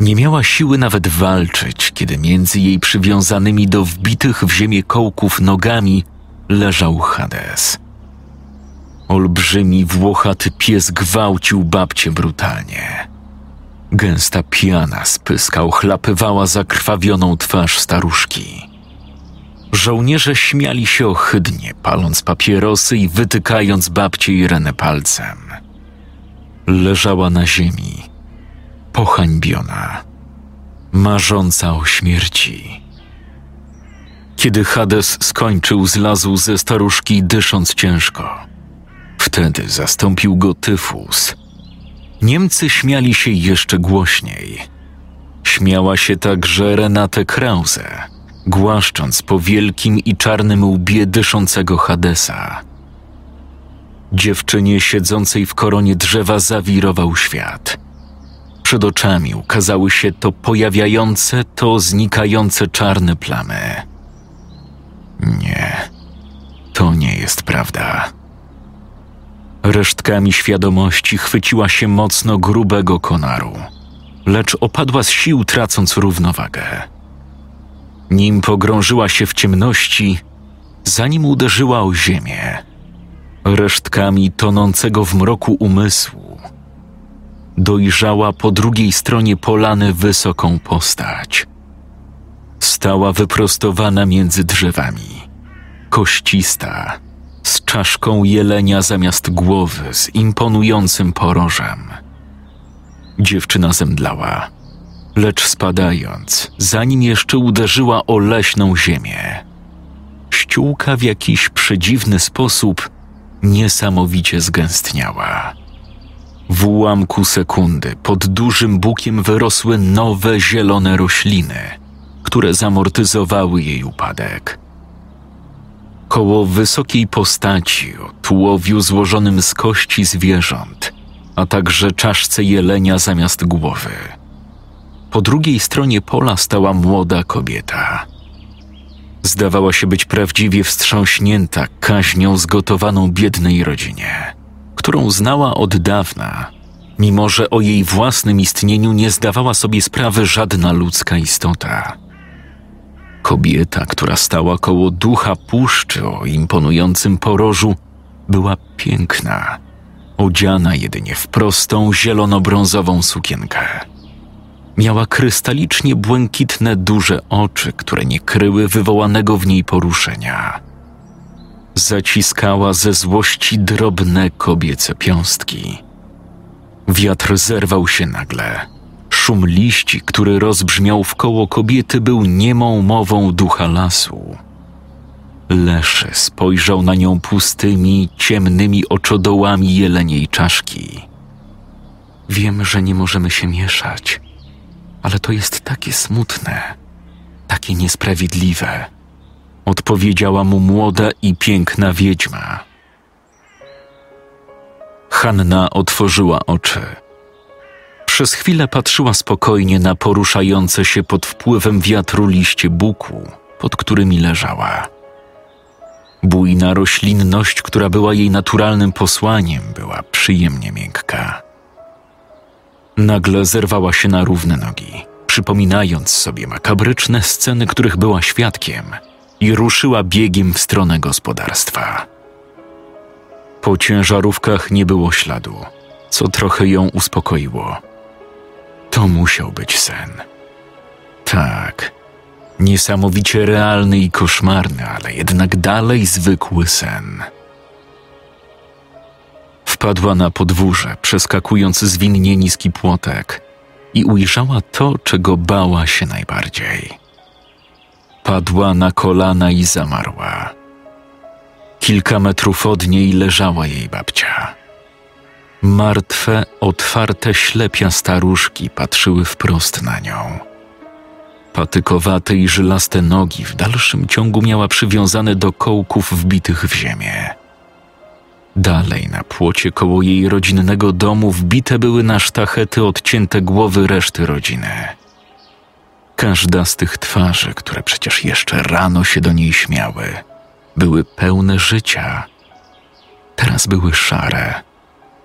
Nie miała siły nawet walczyć, kiedy między jej przywiązanymi do wbitych w ziemię kołków nogami leżał Hades. Olbrzymi, włochaty pies gwałcił babcię brutalnie. Gęsta piana z pyska ochlapywała zakrwawioną twarz staruszki. Żołnierze śmiali się ohydnie, paląc papierosy i wytykając babcię Irenę palcem. Leżała na ziemi, pohańbiona, marząca o śmierci. Kiedy Hades skończył, zlazł ze staruszki, dysząc ciężko. Wtedy zastąpił go tyfus. Niemcy śmiali się jeszcze głośniej. Śmiała się także Renate Krause, głaszcząc po wielkim i czarnym łbie dyszącego Hadesa. Dziewczynie siedzącej w koronie drzewa zawirował świat. Przed oczami ukazały się to pojawiające, to znikające czarne plamy. Nie, to nie jest prawda. Resztkami świadomości chwyciła się mocno grubego konaru, lecz opadła z sił, tracąc równowagę. Nim pogrążyła się w ciemności, zanim uderzyła o ziemię, resztkami tonącego w mroku umysłu, dojrzała po drugiej stronie polany wysoką postać. Stała wyprostowana między drzewami, koścista, z czaszką jelenia zamiast głowy, z imponującym porożem. Dziewczyna zemdlała, lecz spadając, zanim jeszcze uderzyła o leśną ziemię, ściółka w jakiś przedziwny sposób niesamowicie zgęstniała. W ułamku sekundy pod dużym bukiem wyrosły nowe zielone rośliny, które zamortyzowały jej upadek. Koło wysokiej postaci o tułowiu złożonym z kości zwierząt, a także czaszce jelenia zamiast głowy. Po drugiej stronie pola stała młoda kobieta. Zdawała się być prawdziwie wstrząśnięta kaźnią zgotowaną biednej rodzinie, którą znała od dawna, mimo że o jej własnym istnieniu nie zdawała sobie sprawy żadna ludzka istota. Kobieta, która stała koło ducha puszczy o imponującym porożu, była piękna, odziana jedynie w prostą zielono-brązową sukienkę. Miała krystalicznie błękitne duże oczy, które nie kryły wywołanego w niej poruszenia. Zaciskała ze złości drobne kobiece piąstki. Wiatr zerwał się nagle. Szum liści, który rozbrzmiał w koło kobiety, był niemą mową ducha lasu. Leszy spojrzał na nią pustymi, ciemnymi oczodołami jeleniej czaszki. Wiem, że nie możemy się mieszać, ale to jest takie smutne, takie niesprawiedliwe, odpowiedziała mu młoda i piękna wiedźma. Hanna otworzyła oczy. Przez chwilę patrzyła spokojnie na poruszające się pod wpływem wiatru liście buku, pod którymi leżała. Bujna roślinność, która była jej naturalnym posłaniem, była przyjemnie miękka. Nagle zerwała się na równe nogi, przypominając sobie makabryczne sceny, których była świadkiem, i ruszyła biegiem w stronę gospodarstwa. Po ciężarówkach nie było śladu, co trochę ją uspokoiło. To musiał być sen. Tak, niesamowicie realny i koszmarny, ale jednak dalej zwykły sen. Wpadła na podwórze, przeskakując zwinnie niski płotek i ujrzała to, czego bała się najbardziej. Padła na kolana i zamarła. Kilka metrów od niej leżała jej babcia. Martwe, otwarte ślepia staruszki patrzyły wprost na nią. Patykowate i żylaste nogi w dalszym ciągu miała przywiązane do kołków wbitych w ziemię. Dalej na płocie koło jej rodzinnego domu wbite były na sztachety odcięte głowy reszty rodziny. Każda z tych twarzy, które przecież jeszcze rano się do niej śmiały, były pełne życia. Teraz były szare,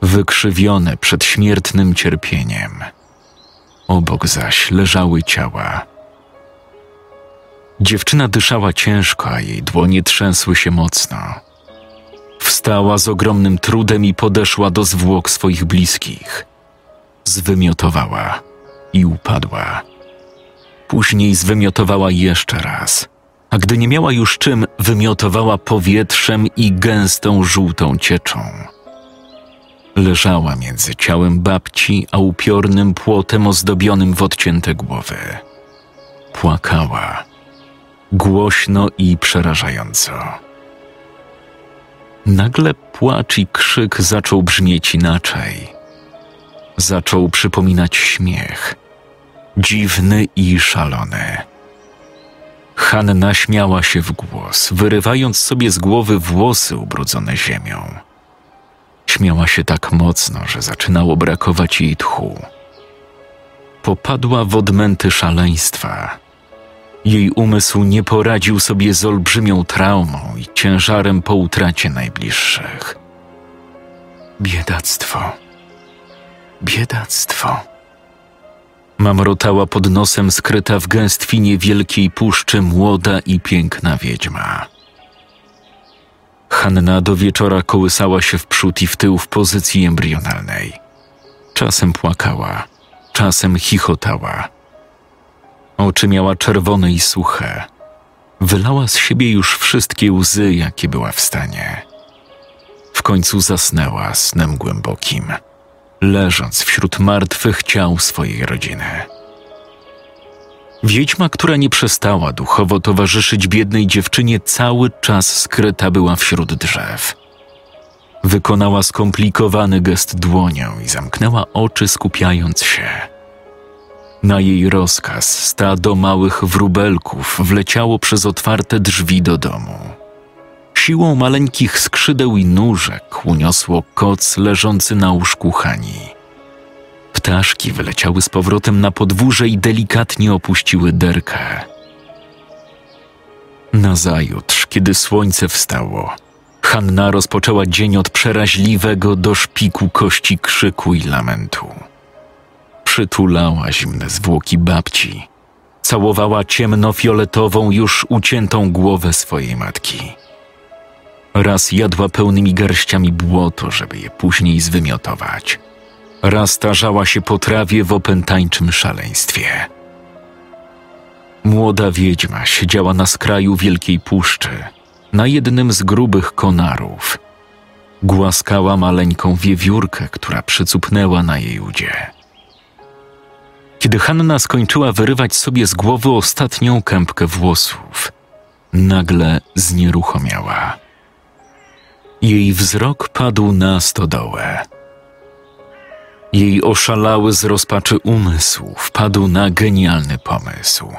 wykrzywione przed śmiertnym cierpieniem. Obok zaś leżały ciała. Dziewczyna dyszała ciężko, a jej dłonie trzęsły się mocno. Wstała z ogromnym trudem i podeszła do zwłok swoich bliskich. Zwymiotowała i upadła. Później zwymiotowała jeszcze raz, a gdy nie miała już czym, wymiotowała powietrzem i gęstą żółtą cieczą. Leżała między ciałem babci a upiornym płotem ozdobionym w odcięte głowy. Płakała, głośno i przerażająco. Nagle płacz i krzyk zaczął brzmieć inaczej. Zaczął przypominać śmiech, dziwny i szalony. Hanna śmiała się w głos, wyrywając sobie z głowy włosy ubrudzone ziemią. Śmiała się tak mocno, że zaczynało brakować jej tchu. Popadła w odmęty szaleństwa. Jej umysł nie poradził sobie z olbrzymią traumą i ciężarem po utracie najbliższych. Biedactwo. Biedactwo. Mamrotała pod nosem skryta w gęstwinie wielkiej puszczy młoda i piękna wiedźma. Hanna do wieczora kołysała się w przód i w tył w pozycji embrionalnej. Czasem płakała, czasem chichotała. Oczy miała czerwone i suche. Wylała z siebie już wszystkie łzy, jakie była w stanie. W końcu zasnęła snem głębokim, leżąc wśród martwych ciał swojej rodziny. Wiedźma, która nie przestała duchowo towarzyszyć biednej dziewczynie, cały czas skryta była wśród drzew. Wykonała skomplikowany gest dłonią i zamknęła oczy, skupiając się. Na jej rozkaz stado małych wróbelków wleciało przez otwarte drzwi do domu. Siłą maleńkich skrzydeł i nóżek uniosło koc leżący na łóżku Hani. Ptaszki wyleciały z powrotem na podwórze i delikatnie opuściły derkę. Nazajutrz, kiedy słońce wstało, Hanna rozpoczęła dzień od przeraźliwego do szpiku kości krzyku i lamentu. Przytulała zimne zwłoki babci, całowała ciemnofioletową, już uciętą głowę swojej matki. Raz jadła pełnymi garściami błoto, żeby je później zwymiotować. Raz tarzała się po trawie w opętańczym szaleństwie. Młoda wiedźma siedziała na skraju wielkiej puszczy, na jednym z grubych konarów. Głaskała maleńką wiewiórkę, która przycupnęła na jej udzie. Kiedy Hanna skończyła wyrywać sobie z głowy ostatnią kępkę włosów, nagle znieruchomiała. Jej wzrok padł na stodołę. Jej oszalały z rozpaczy umysł wpadł na genialny pomysł.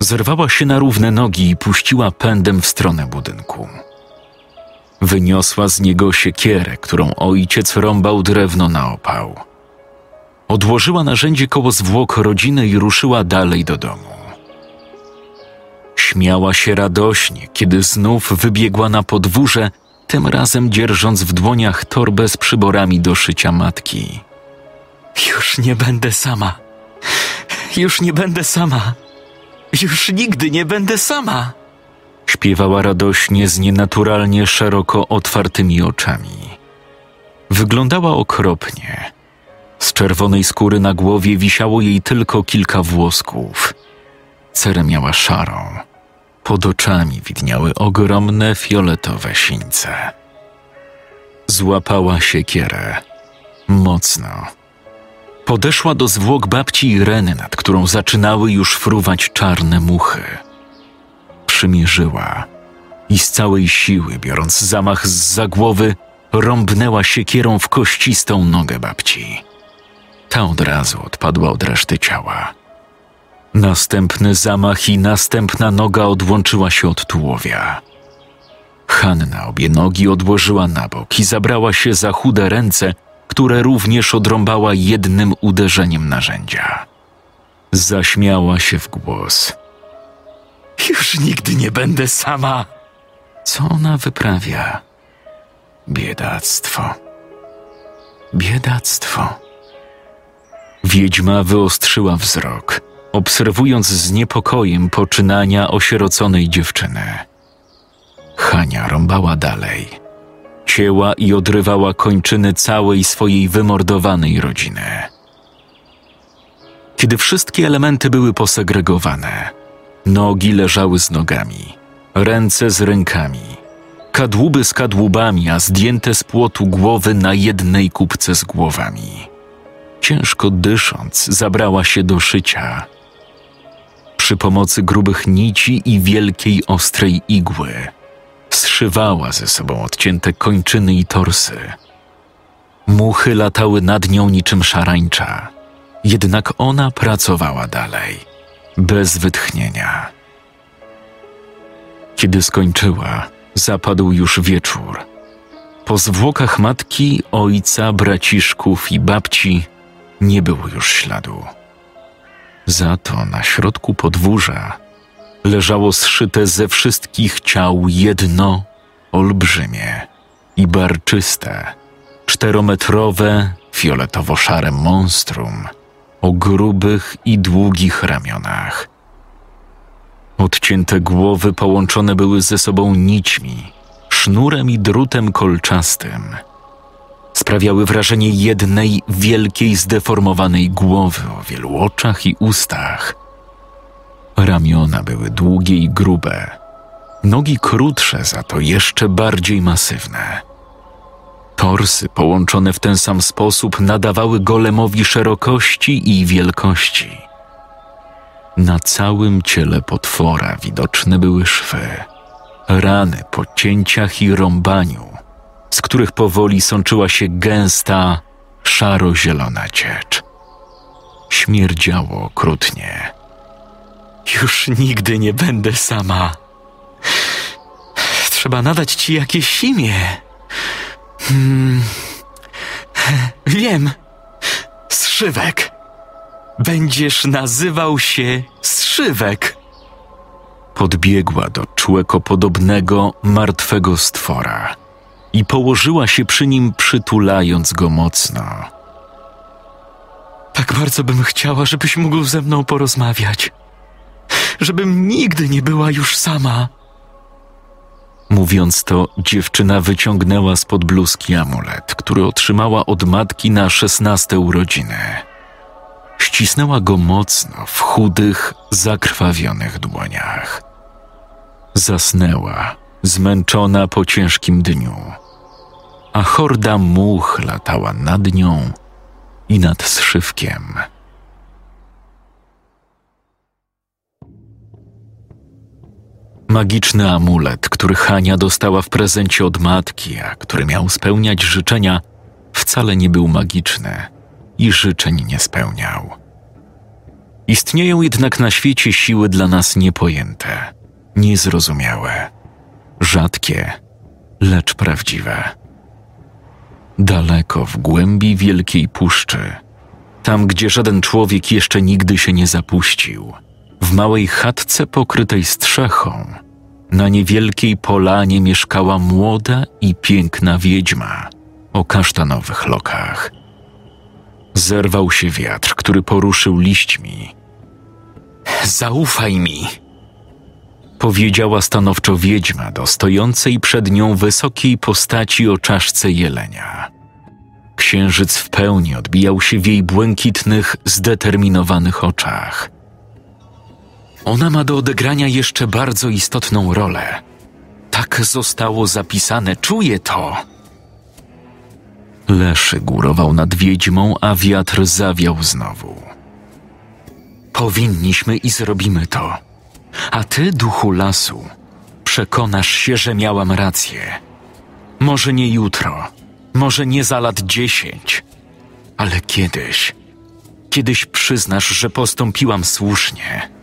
Zerwała się na równe nogi i puściła pędem w stronę budynku. Wyniosła z niego siekierę, którą ojciec rąbał drewno na opał. Odłożyła narzędzie koło zwłok rodziny i ruszyła dalej do domu. Śmiała się radośnie, kiedy znów wybiegła na podwórze, tym razem dzierżąc w dłoniach torbę z przyborami do szycia matki. Już nie będę sama. Już nie będę sama. Już nigdy nie będę sama. Śpiewała radośnie z nienaturalnie szeroko otwartymi oczami. Wyglądała okropnie. Z czerwonej skóry na głowie wisiało jej tylko kilka włosków. Cerę miała szarą pod oczami widniały ogromne fioletowe sińce. Złapała siekierę. Mocno. Podeszła do zwłok babci Ireny, nad którą zaczynały już fruwać czarne muchy. Przymierzyła i z całej siły, biorąc zamach z za głowy, rąbnęła siekierą w kościstą nogę babci. Ta od razu odpadła od reszty ciała. Następny zamach i następna noga odłączyła się od tułowia. Hanna obie nogi odłożyła na bok i zabrała się za chude ręce, które również odrąbała jednym uderzeniem narzędzia. Zaśmiała się w głos. Już nigdy nie będę sama. Co ona wyprawia? Biedactwo. Biedactwo. Wiedźma wyostrzyła wzrok, obserwując z niepokojem poczynania osieroconej dziewczyny. Hania rąbała dalej. Cięła i odrywała kończyny całej swojej wymordowanej rodziny. Kiedy wszystkie elementy były posegregowane, nogi leżały z nogami, ręce z rękami, kadłuby z kadłubami, a zdjęte z płotu głowy na jednej kubce z głowami. Ciężko dysząc, zabrała się do szycia. Przy pomocy grubych nici i wielkiej ostrej igły zszywała ze sobą odcięte kończyny i torsy. Muchy latały nad nią niczym szarańcza, jednak ona pracowała dalej, bez wytchnienia. Kiedy skończyła, zapadł już wieczór. Po zwłokach matki, ojca, braciszków i babci nie było już śladu. Za to na środku podwórza leżało zszyte ze wszystkich ciał jedno olbrzymie i barczyste, czterometrowe, fioletowo-szare monstrum o grubych i długich ramionach. Odcięte głowy połączone były ze sobą nićmi, sznurem i drutem kolczastym. Sprawiały wrażenie jednej wielkiej, zdeformowanej głowy o wielu oczach i ustach – Ramiona były długie i grube, nogi krótsze, za to jeszcze bardziej masywne. Torsy połączone w ten sam sposób nadawały golemowi szerokości i wielkości. Na całym ciele potwora widoczne były szwy, rany po cięciach i rąbaniu, z których powoli sączyła się gęsta, szaro-zielona ciecz. Śmierdziało okrutnie już nigdy nie będę sama. Trzeba nadać ci jakieś imię. Hmm. Wiem. Strzywek. Będziesz nazywał się Strzywek. Podbiegła do człekopodobnego, martwego stwora i położyła się przy nim, przytulając go mocno. Tak bardzo bym chciała, żebyś mógł ze mną porozmawiać żebym nigdy nie była już sama. Mówiąc to, dziewczyna wyciągnęła spod bluzki amulet, który otrzymała od matki na szesnaste urodziny. Ścisnęła go mocno w chudych, zakrwawionych dłoniach. Zasnęła, zmęczona po ciężkim dniu, a horda much latała nad nią i nad zszywkiem. Magiczny amulet, który Hania dostała w prezencie od matki, a który miał spełniać życzenia, wcale nie był magiczny i życzeń nie spełniał. Istnieją jednak na świecie siły dla nas niepojęte, niezrozumiałe, rzadkie, lecz prawdziwe. Daleko w głębi wielkiej puszczy, tam gdzie żaden człowiek jeszcze nigdy się nie zapuścił – w małej chatce pokrytej strzechą, na niewielkiej polanie mieszkała młoda i piękna wiedźma. O kasztanowych lokach. Zerwał się wiatr, który poruszył liśćmi. Zaufaj mi, powiedziała stanowczo wiedźma do stojącej przed nią wysokiej postaci o czaszce jelenia. Księżyc w pełni odbijał się w jej błękitnych, zdeterminowanych oczach. Ona ma do odegrania jeszcze bardzo istotną rolę. Tak zostało zapisane, czuję to. Leszy górował nad wiedźmą, a wiatr zawiał znowu. Powinniśmy i zrobimy to. A ty, duchu lasu, przekonasz się, że miałam rację. Może nie jutro, może nie za lat dziesięć, ale kiedyś, kiedyś przyznasz, że postąpiłam słusznie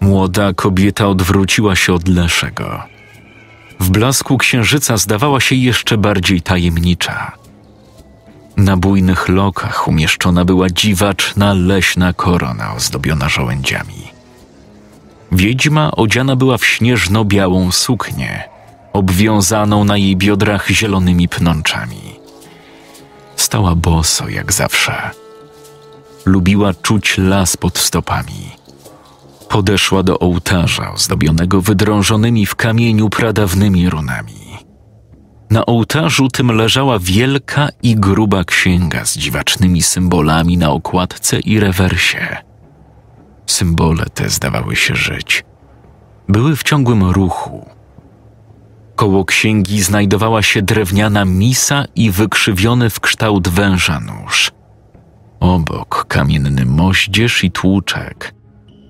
Młoda kobieta odwróciła się od Leszego. W blasku księżyca zdawała się jeszcze bardziej tajemnicza. Na bujnych lokach umieszczona była dziwaczna leśna korona ozdobiona żołędziami. Wiedźma odziana była w śnieżno-białą suknię, obwiązaną na jej biodrach zielonymi pnączami. Stała boso jak zawsze. Lubiła czuć las pod stopami. Podeszła do ołtarza ozdobionego wydrążonymi w kamieniu pradawnymi runami. Na ołtarzu tym leżała wielka i gruba księga z dziwacznymi symbolami na okładce i rewersie. Symbole te zdawały się żyć. Były w ciągłym ruchu. Koło księgi znajdowała się drewniana misa i wykrzywiony w kształt węża nóż. Obok kamienny moździerz i tłuczek,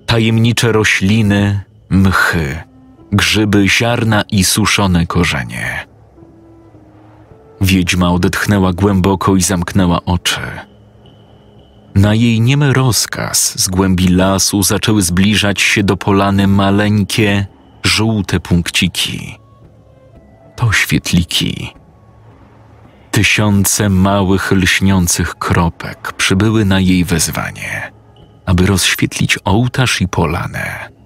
tajemnicze rośliny, mchy, grzyby, ziarna i suszone korzenie. Wiedźma odetchnęła głęboko i zamknęła oczy. Na jej niemy rozkaz z głębi lasu zaczęły zbliżać się do polany maleńkie, żółte punkciki. To świetliki. Tysiące małych, lśniących kropek przybyły na jej wezwanie, aby rozświetlić ołtarz i polanę.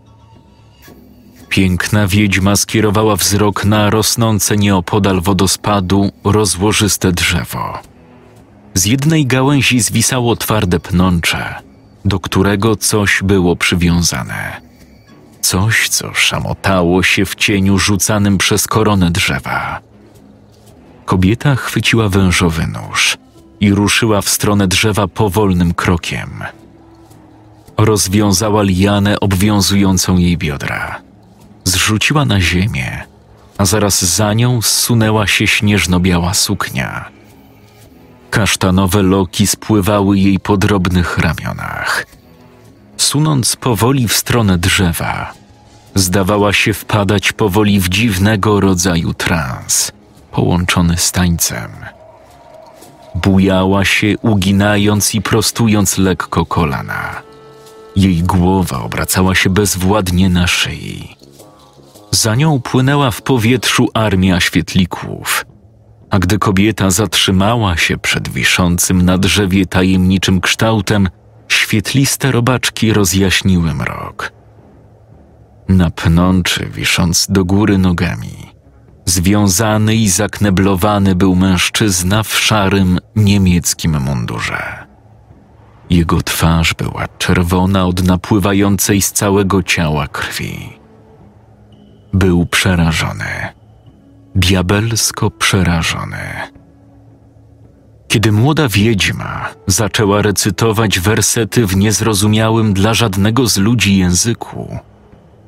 Piękna wiedźma skierowała wzrok na rosnące nieopodal wodospadu rozłożyste drzewo. Z jednej gałęzi zwisało twarde pnącze, do którego coś było przywiązane. Coś, co szamotało się w cieniu rzucanym przez koronę drzewa. Kobieta chwyciła wężowy nóż i ruszyła w stronę drzewa powolnym krokiem. Rozwiązała lianę obwiązującą jej biodra zrzuciła na ziemię, a zaraz za nią zsunęła się śnieżno-biała suknia. Kasztanowe loki spływały jej po drobnych ramionach. Sunąc powoli w stronę drzewa, zdawała się wpadać powoli w dziwnego rodzaju trans, połączony z tańcem. Bujała się, uginając i prostując lekko kolana. Jej głowa obracała się bezwładnie na szyi. Za nią płynęła w powietrzu armia świetlików. A gdy kobieta zatrzymała się przed wiszącym na drzewie tajemniczym kształtem, świetliste robaczki rozjaśniły mrok. Na pnączy, wisząc do góry nogami, związany i zakneblowany był mężczyzna w szarym niemieckim mundurze. Jego twarz była czerwona od napływającej z całego ciała krwi. Był przerażony. Diabelsko przerażony. Kiedy młoda wiedźma zaczęła recytować wersety w niezrozumiałym dla żadnego z ludzi języku,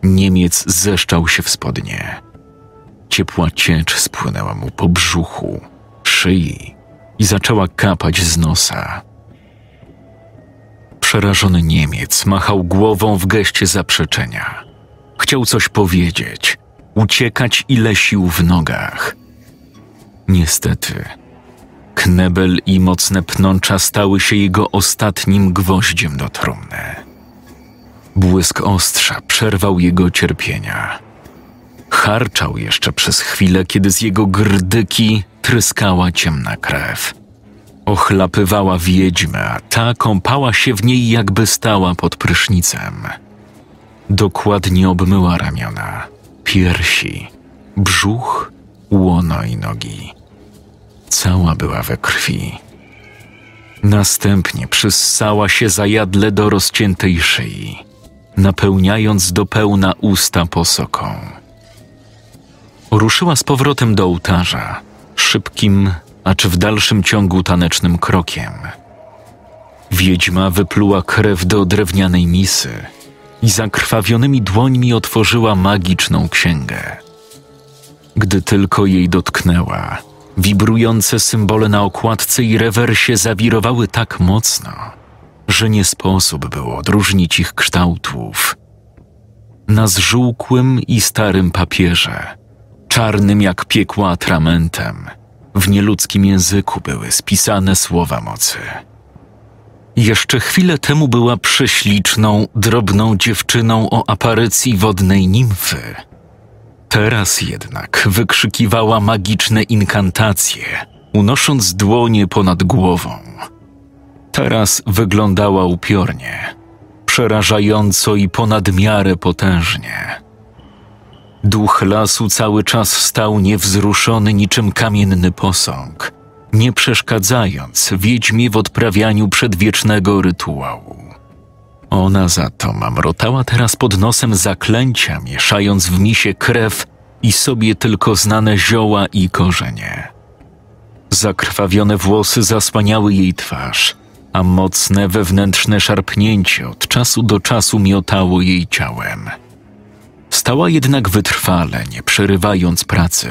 Niemiec zeszczał się w spodnie. Ciepła ciecz spłynęła mu po brzuchu, szyi i zaczęła kapać z nosa. Przerażony Niemiec machał głową w geście zaprzeczenia. Chciał coś powiedzieć, uciekać ile sił w nogach. Niestety, knebel i mocne pnącza stały się jego ostatnim gwoździem do trumny. Błysk ostrza przerwał jego cierpienia. Harczał jeszcze przez chwilę, kiedy z jego grdyki tryskała ciemna krew. Ochlapywała wiedźmę, a ta kąpała się w niej, jakby stała pod prysznicem. Dokładnie obmyła ramiona, piersi, brzuch, łono i nogi. Cała była we krwi. Następnie przyssała się zajadle do rozciętej szyi, napełniając do pełna usta posoką. Ruszyła z powrotem do ołtarza, szybkim, acz w dalszym ciągu tanecznym krokiem. Wiedźma wypluła krew do drewnianej misy – i zakrwawionymi dłońmi otworzyła magiczną księgę. Gdy tylko jej dotknęła, wibrujące symbole na okładce i rewersie zawirowały tak mocno, że nie sposób było odróżnić ich kształtów. Na zżółkłym i starym papierze, czarnym jak piekła atramentem, w nieludzkim języku były spisane słowa mocy – jeszcze chwilę temu była prześliczną, drobną dziewczyną o aparycji wodnej nimfy. Teraz jednak wykrzykiwała magiczne inkantacje, unosząc dłonie ponad głową. Teraz wyglądała upiornie, przerażająco i ponad miarę potężnie. Duch lasu cały czas stał niewzruszony niczym kamienny posąg, nie przeszkadzając wiedźmie w odprawianiu przedwiecznego rytuału. Ona za to mamrotała teraz pod nosem zaklęcia, mieszając w misie krew i sobie tylko znane zioła i korzenie. Zakrwawione włosy zasłaniały jej twarz, a mocne wewnętrzne szarpnięcie od czasu do czasu miotało jej ciałem. Stała jednak wytrwale, nie przerywając pracy.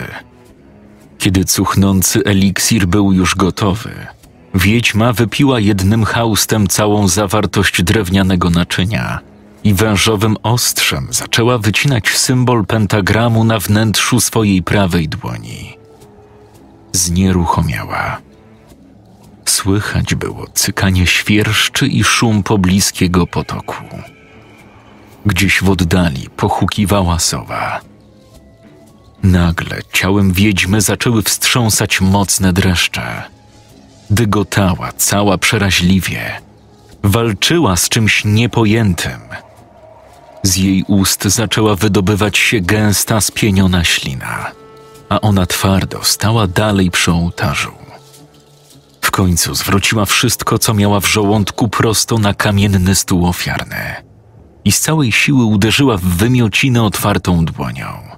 Kiedy cuchnący eliksir był już gotowy, wiedźma wypiła jednym haustem całą zawartość drewnianego naczynia i wężowym ostrzem zaczęła wycinać symbol pentagramu na wnętrzu swojej prawej dłoni. Znieruchomiała. Słychać było cykanie świerszczy i szum pobliskiego potoku. Gdzieś w oddali pochukiwała sowa. Nagle ciałem wiedźmy zaczęły wstrząsać mocne dreszcze. Dygotała cała przeraźliwie. Walczyła z czymś niepojętym. Z jej ust zaczęła wydobywać się gęsta, spieniona ślina, a ona twardo stała dalej przy ołtarzu. W końcu zwróciła wszystko, co miała w żołądku, prosto na kamienny stół ofiarny i z całej siły uderzyła w wymiocinę otwartą dłonią.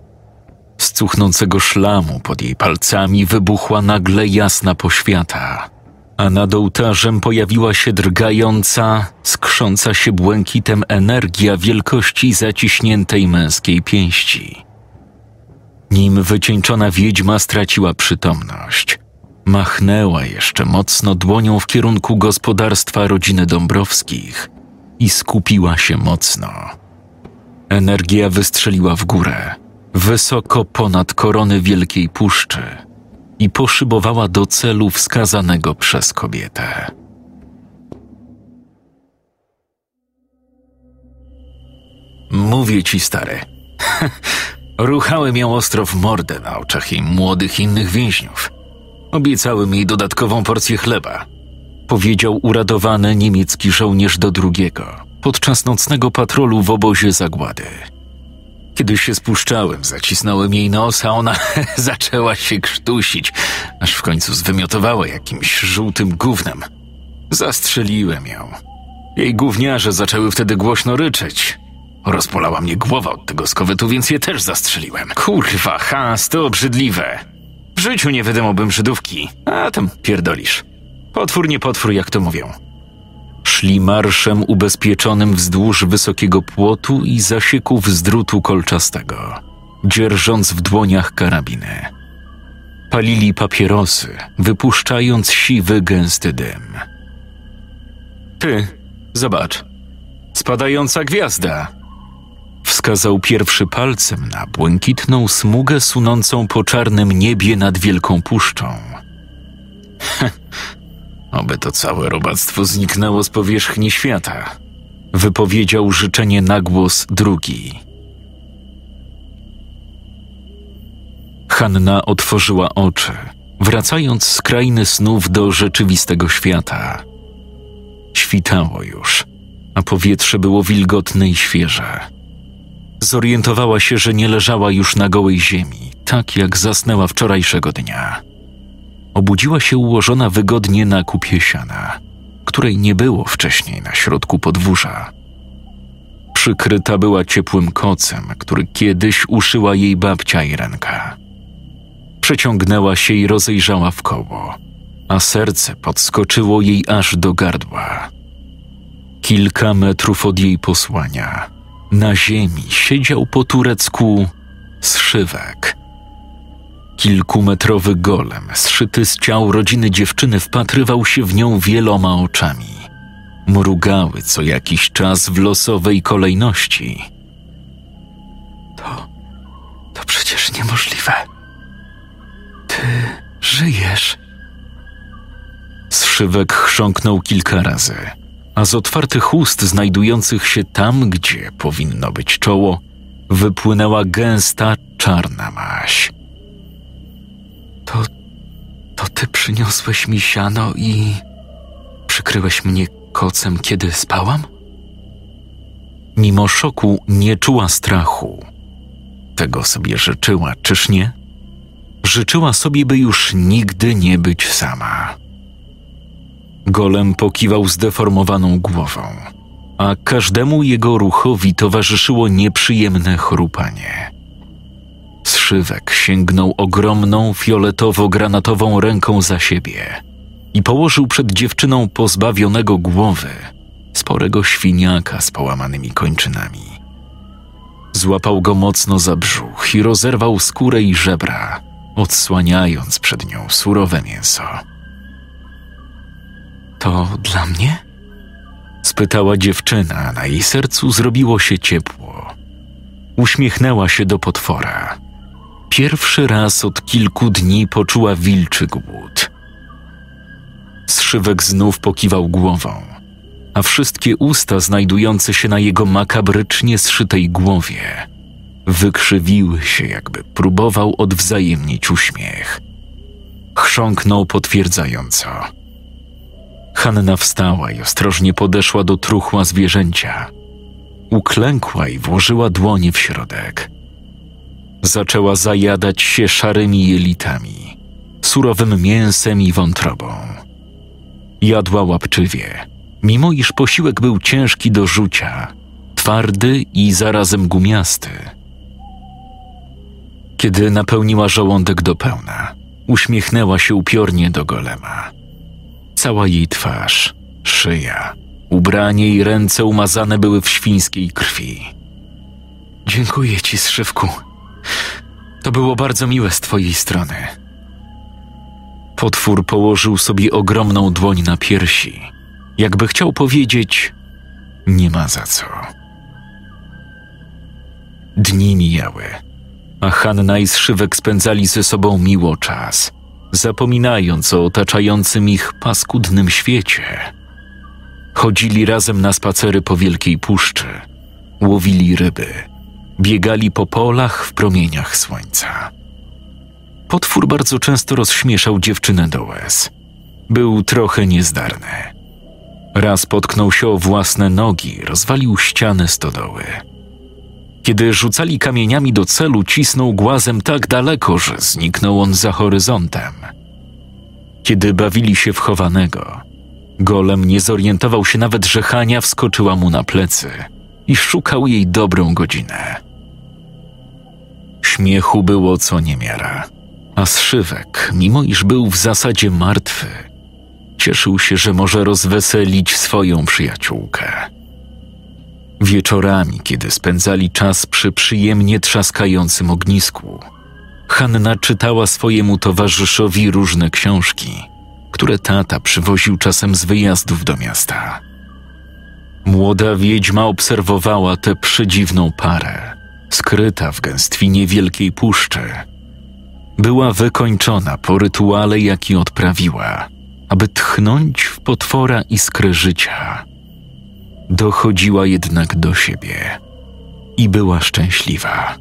Z cuchnącego szlamu pod jej palcami wybuchła nagle jasna poświata, a nad ołtarzem pojawiła się drgająca, skrząca się błękitem energia wielkości zaciśniętej męskiej pięści. Nim wycieńczona wiedźma straciła przytomność, machnęła jeszcze mocno dłonią w kierunku gospodarstwa rodziny Dąbrowskich i skupiła się mocno. Energia wystrzeliła w górę, wysoko ponad korony Wielkiej Puszczy i poszybowała do celu wskazanego przez kobietę. Mówię ci, stary. Ruchałem ją ostro w mordę na oczach jej młodych innych więźniów. Obiecałem jej dodatkową porcję chleba. Powiedział uradowany niemiecki żołnierz do drugiego podczas nocnego patrolu w obozie zagłady. Kiedy się spuszczałem, zacisnąłem jej nos, a ona zaczęła się krztusić, aż w końcu zwymiotowała jakimś żółtym gównem. Zastrzeliłem ją. Jej gówniarze zaczęły wtedy głośno ryczeć. Rozpolała mnie głowa od tego skowytu, więc je też zastrzeliłem. Kurwa, Hans, to obrzydliwe. W życiu nie wydymałbym Żydówki, a tam pierdolisz. Potwór nie potwór, jak to mówią. Szli marszem ubezpieczonym wzdłuż wysokiego płotu i zasieków z drutu kolczastego, dzierżąc w dłoniach karabiny. Palili papierosy, wypuszczając siwy, gęsty dym. Ty, zobacz. Spadająca gwiazda. Wskazał pierwszy palcem na błękitną smugę sunącą po czarnym niebie nad wielką puszczą. Oby to całe robactwo zniknęło z powierzchni świata. Wypowiedział życzenie na głos drugi. Hanna otworzyła oczy, wracając z krainy snów do rzeczywistego świata. Świtało już, a powietrze było wilgotne i świeże. Zorientowała się, że nie leżała już na gołej ziemi, tak jak zasnęła wczorajszego dnia obudziła się ułożona wygodnie na kupie siana, której nie było wcześniej na środku podwórza. Przykryta była ciepłym kocem, który kiedyś uszyła jej babcia Irenka. Przeciągnęła się i rozejrzała w koło, a serce podskoczyło jej aż do gardła. Kilka metrów od jej posłania, na ziemi siedział po turecku zszywek – Kilkumetrowy golem, zszyty z ciał rodziny dziewczyny, wpatrywał się w nią wieloma oczami. Mrugały co jakiś czas w losowej kolejności. To. to przecież niemożliwe. Ty żyjesz. Zszywek chrząknął kilka razy, a z otwartych ust znajdujących się tam, gdzie powinno być czoło, wypłynęła gęsta, czarna maść. To To ty przyniosłeś mi siano i przykryłeś mnie kocem, kiedy spałam? Mimo szoku nie czuła strachu. Tego sobie życzyła, czyż nie? Życzyła sobie, by już nigdy nie być sama. Golem pokiwał zdeformowaną głową, a każdemu jego ruchowi towarzyszyło nieprzyjemne chrupanie. Zszywek sięgnął ogromną, fioletowo-granatową ręką za siebie i położył przed dziewczyną pozbawionego głowy sporego świniaka z połamanymi kończynami. Złapał go mocno za brzuch i rozerwał skórę i żebra, odsłaniając przed nią surowe mięso. To dla mnie? spytała dziewczyna, na jej sercu zrobiło się ciepło. Uśmiechnęła się do potwora. Pierwszy raz od kilku dni poczuła wilczy głód. Zszywek znów pokiwał głową, a wszystkie usta znajdujące się na jego makabrycznie zszytej głowie wykrzywiły się, jakby próbował odwzajemnić uśmiech. Chrząknął potwierdzająco. Hanna wstała i ostrożnie podeszła do truchła zwierzęcia. Uklękła i włożyła dłonie w środek. Zaczęła zajadać się szarymi jelitami, surowym mięsem i wątrobą. Jadła łapczywie, mimo iż posiłek był ciężki do rzucia, twardy i zarazem gumiasty. Kiedy napełniła żołądek do pełna, uśmiechnęła się upiornie do golema. Cała jej twarz, szyja, ubranie i ręce umazane były w świńskiej krwi. Dziękuję ci, Szywku. To było bardzo miłe z twojej strony. Potwór położył sobie ogromną dłoń na piersi, jakby chciał powiedzieć: Nie ma za co. Dni mijały, a Hanna i Szywek spędzali ze sobą miło czas, zapominając o otaczającym ich paskudnym świecie. Chodzili razem na spacery po wielkiej puszczy, łowili ryby, biegali po polach w promieniach słońca. Potwór bardzo często rozśmieszał dziewczynę do łez. Był trochę niezdarny. Raz potknął się o własne nogi, rozwalił ścianę stodoły. Kiedy rzucali kamieniami do celu, cisnął głazem tak daleko, że zniknął on za horyzontem. Kiedy bawili się w chowanego, golem nie zorientował się nawet, że Hania wskoczyła mu na plecy i szukał jej dobrą godzinę. Śmiechu było co niemiara, a zszywek, mimo iż był w zasadzie martwy, cieszył się, że może rozweselić swoją przyjaciółkę. Wieczorami, kiedy spędzali czas przy przyjemnie trzaskającym ognisku, Hanna czytała swojemu towarzyszowi różne książki, które tata przywoził czasem z wyjazdów do miasta. Młoda wiedźma obserwowała tę przedziwną parę, skryta w gęstwinie wielkiej puszczy. Była wykończona po rytuale, jaki odprawiła, aby tchnąć w potwora iskry życia. Dochodziła jednak do siebie i była szczęśliwa.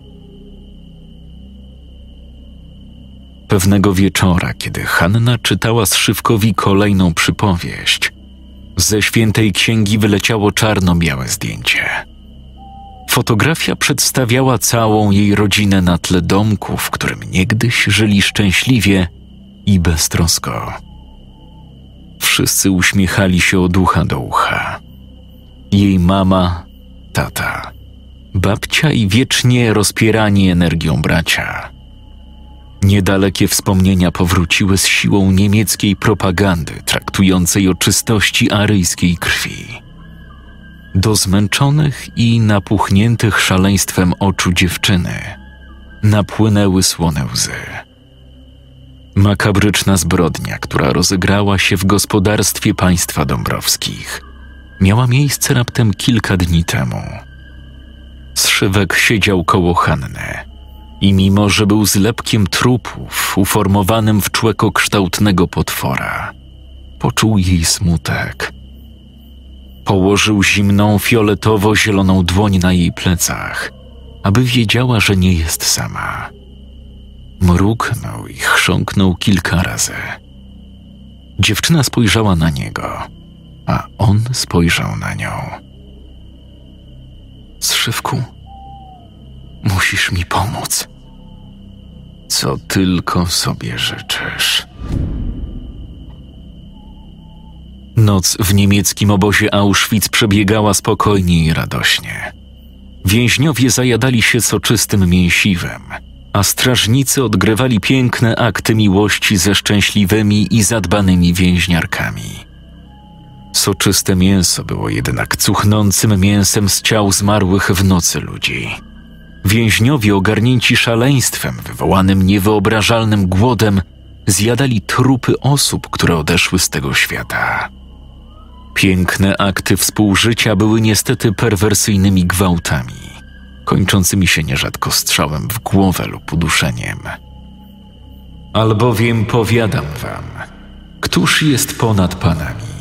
Pewnego wieczora, kiedy Hanna czytała Szywkowi kolejną przypowieść, ze świętej księgi wyleciało czarno-białe zdjęcie. Fotografia przedstawiała całą jej rodzinę na tle domku, w którym niegdyś żyli szczęśliwie i beztrosko. Wszyscy uśmiechali się od ucha do ucha. Jej mama, tata, babcia i wiecznie rozpierani energią bracia. Niedalekie wspomnienia powróciły z siłą niemieckiej propagandy traktującej o czystości aryjskiej krwi. Do zmęczonych i napuchniętych szaleństwem oczu dziewczyny napłynęły słone łzy. Makabryczna zbrodnia, która rozegrała się w gospodarstwie państwa dąbrowskich, miała miejsce raptem kilka dni temu. Zszywek siedział koło Hanny i mimo, że był zlepkiem trupów uformowanym w człekokształtnego potwora, poczuł jej smutek. Położył zimną, fioletowo-zieloną dłoń na jej plecach, aby wiedziała, że nie jest sama. Mruknął i chrząknął kilka razy – Dziewczyna spojrzała na niego, a on spojrzał na nią. Zszywku, musisz mi pomóc. Co tylko sobie życzysz. Noc w niemieckim obozie Auschwitz przebiegała spokojnie i radośnie. Więźniowie zajadali się soczystym mięsiwem, a strażnicy odgrywali piękne akty miłości ze szczęśliwymi i zadbanymi więźniarkami. Soczyste mięso było jednak cuchnącym mięsem z ciał zmarłych w nocy ludzi. Więźniowie ogarnięci szaleństwem wywołanym niewyobrażalnym głodem zjadali trupy osób, które odeszły z tego świata. Piękne akty współżycia były niestety perwersyjnymi gwałtami, kończącymi się nierzadko strzałem w głowę lub uduszeniem. Albowiem powiadam wam, któż jest ponad panami?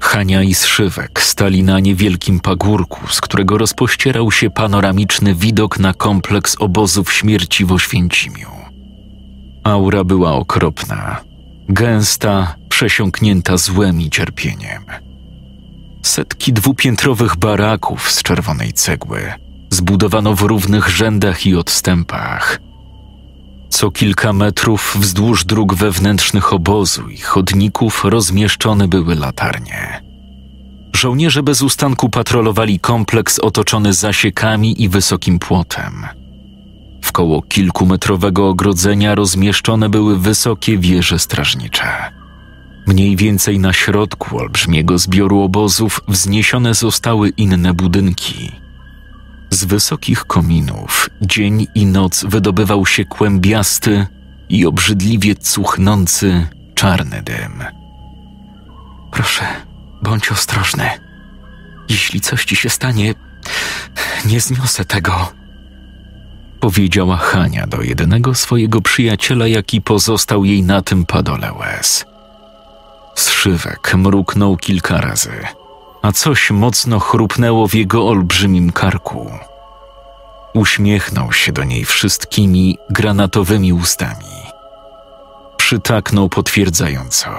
Hania i Szywek stali na niewielkim pagórku, z którego rozpościerał się panoramiczny widok na kompleks obozów śmierci w Oświęcimiu. Aura była okropna, gęsta, przesiąknięta złem i cierpieniem. Setki dwupiętrowych baraków z czerwonej cegły zbudowano w równych rzędach i odstępach. Co kilka metrów wzdłuż dróg wewnętrznych obozu i chodników rozmieszczone były latarnie. Żołnierze bez ustanku patrolowali kompleks otoczony zasiekami i wysokim płotem. W koło kilkumetrowego ogrodzenia rozmieszczone były wysokie wieże strażnicze. Mniej więcej na środku olbrzymiego zbioru obozów wzniesione zostały inne budynki. Z wysokich kominów dzień i noc wydobywał się kłębiasty i obrzydliwie cuchnący czarny dym. Proszę, bądź ostrożny. Jeśli coś ci się stanie, nie zniosę tego. Powiedziała Hania do jedynego swojego przyjaciela, jaki pozostał jej na tym padole łez. Zszywek mruknął kilka razy, a coś mocno chrupnęło w jego olbrzymim karku. Uśmiechnął się do niej wszystkimi granatowymi ustami. Przytaknął potwierdzająco,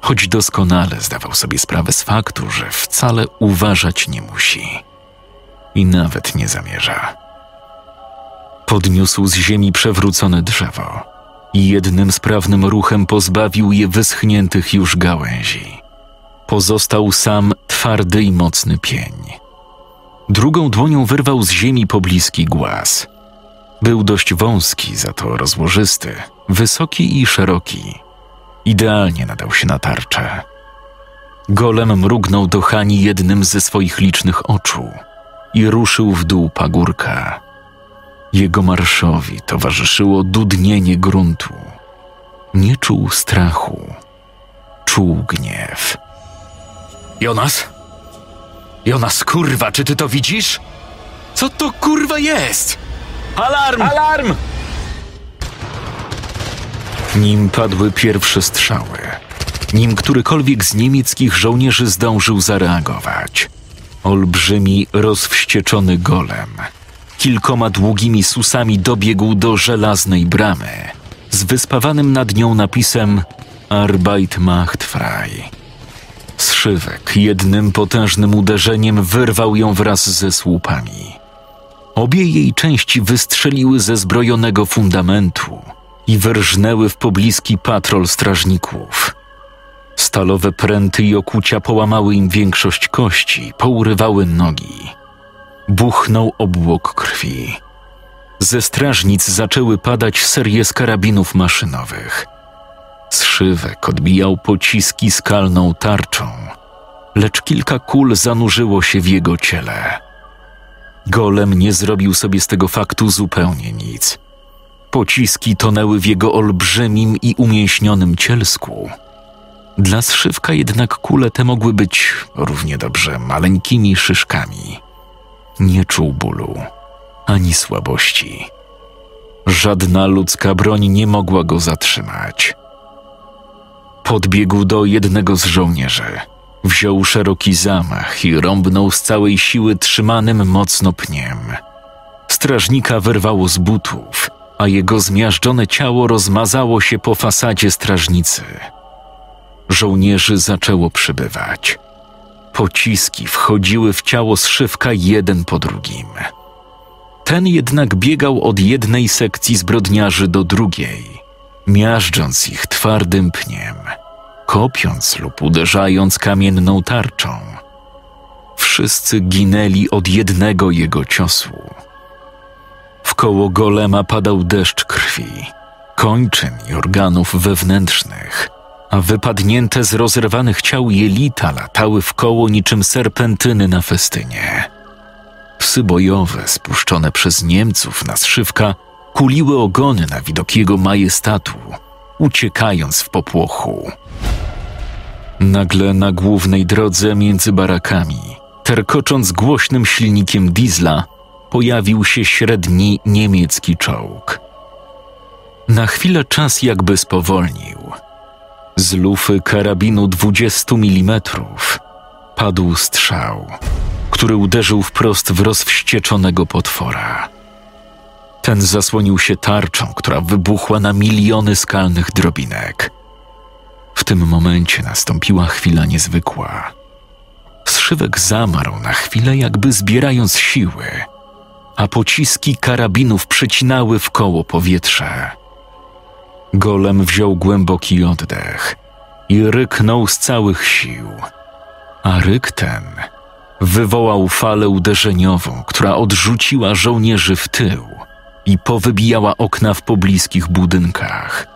choć doskonale zdawał sobie sprawę z faktu, że wcale uważać nie musi i nawet nie zamierza. Podniósł z ziemi przewrócone drzewo i jednym sprawnym ruchem pozbawił je wyschniętych już gałęzi. Pozostał sam twardy i mocny pień. Drugą dłonią wyrwał z ziemi pobliski głaz. Był dość wąski, za to rozłożysty, wysoki i szeroki. Idealnie nadał się na tarczę. Golem mrugnął do Hani jednym ze swoich licznych oczu i ruszył w dół pagórka. Jego marszowi towarzyszyło dudnienie gruntu. Nie czuł strachu, czuł gniew. Jonas? Jonas, kurwa, czy ty to widzisz? Co to kurwa jest? Alarm! Alarm! Nim padły pierwsze strzały, nim którykolwiek z niemieckich żołnierzy zdążył zareagować, olbrzymi, rozwścieczony golem kilkoma długimi susami dobiegł do żelaznej bramy z wyspawanym nad nią napisem Arbeit macht frei. Zszywek jednym potężnym uderzeniem wyrwał ją wraz ze słupami. Obie jej części wystrzeliły ze zbrojonego fundamentu i wyrżnęły w pobliski patrol strażników. Stalowe pręty i okucia połamały im większość kości, pourywały nogi. Buchnął obłok krwi. Ze strażnic zaczęły padać serie z karabinów maszynowych. Zszywek odbijał pociski skalną tarczą, lecz kilka kul zanurzyło się w jego ciele. Golem nie zrobił sobie z tego faktu zupełnie nic. Pociski tonęły w jego olbrzymim i umięśnionym cielsku. Dla zszywka jednak kule te mogły być równie dobrze maleńkimi szyszkami. Nie czuł bólu ani słabości. Żadna ludzka broń nie mogła go zatrzymać. Podbiegł do jednego z żołnierzy. Wziął szeroki zamach i rąbnął z całej siły trzymanym mocno pniem. Strażnika wyrwało z butów a jego zmiażdżone ciało rozmazało się po fasadzie strażnicy. Żołnierzy zaczęło przybywać. Pociski wchodziły w ciało zszywka jeden po drugim. Ten jednak biegał od jednej sekcji zbrodniarzy do drugiej, miażdżąc ich twardym pniem, kopiąc lub uderzając kamienną tarczą. Wszyscy ginęli od jednego jego ciosu. Wkoło golema padał deszcz krwi, kończyn i organów wewnętrznych, a wypadnięte z rozerwanych ciał jelita latały wkoło niczym serpentyny na festynie. Psy bojowe, spuszczone przez Niemców na zszywka, kuliły ogony na widok jego majestatu, uciekając w popłochu. Nagle na głównej drodze między barakami, terkocząc głośnym silnikiem diesla, pojawił się średni niemiecki czołg. Na chwilę czas jakby spowolnił. Z lufy karabinu 20 mm padł strzał, który uderzył wprost w rozwścieczonego potwora. Ten zasłonił się tarczą, która wybuchła na miliony skalnych drobinek. W tym momencie nastąpiła chwila niezwykła. Zszywek zamarł na chwilę, jakby zbierając siły, a pociski karabinów przecinały w koło powietrze. Golem wziął głęboki oddech i ryknął z całych sił. A ryk ten wywołał falę uderzeniową, która odrzuciła żołnierzy w tył i powybijała okna w pobliskich budynkach.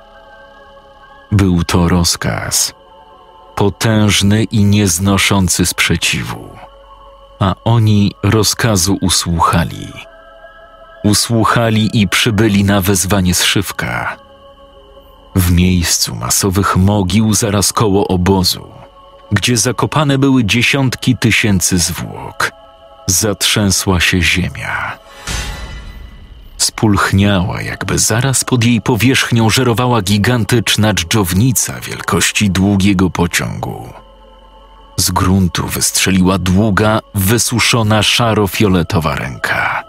Był to rozkaz, potężny i nieznoszący sprzeciwu, a oni rozkazu usłuchali. Usłuchali i przybyli na wezwanie zszywka. W miejscu masowych mogił zaraz koło obozu, gdzie zakopane były dziesiątki tysięcy zwłok, zatrzęsła się ziemia spulchniała, jakby zaraz pod jej powierzchnią żerowała gigantyczna dżdżownica wielkości długiego pociągu. Z gruntu wystrzeliła długa, wysuszona szaro-fioletowa ręka.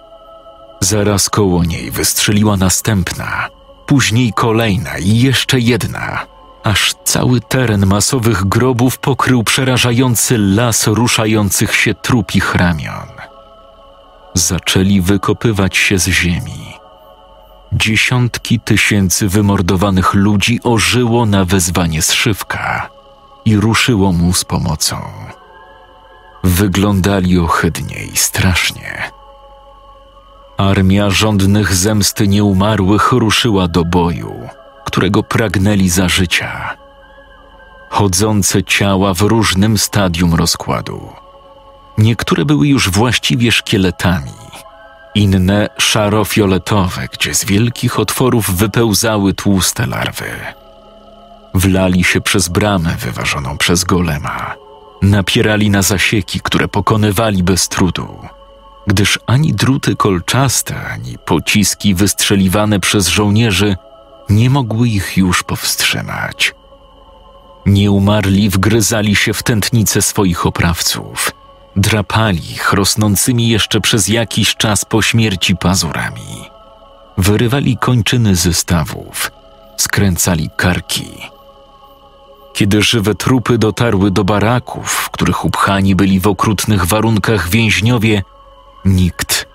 Zaraz koło niej wystrzeliła następna, później kolejna i jeszcze jedna, aż cały teren masowych grobów pokrył przerażający las ruszających się trupich ramion zaczęli wykopywać się z ziemi. Dziesiątki tysięcy wymordowanych ludzi ożyło na wezwanie zszywka i ruszyło mu z pomocą. Wyglądali ohydnie i strasznie. Armia żądnych zemsty nieumarłych ruszyła do boju, którego pragnęli za życia. Chodzące ciała w różnym stadium rozkładu Niektóre były już właściwie szkieletami, inne szaro-fioletowe, gdzie z wielkich otworów wypełzały tłuste larwy. Wlali się przez bramę wyważoną przez golema, napierali na zasieki, które pokonywali bez trudu, gdyż ani druty kolczaste, ani pociski wystrzeliwane przez żołnierzy nie mogły ich już powstrzymać. Nieumarli wgryzali się w tętnice swoich oprawców – drapali ich rosnącymi jeszcze przez jakiś czas po śmierci pazurami. Wyrywali kończyny ze stawów, skręcali karki. Kiedy żywe trupy dotarły do baraków, w których upchani byli w okrutnych warunkach więźniowie, nikt,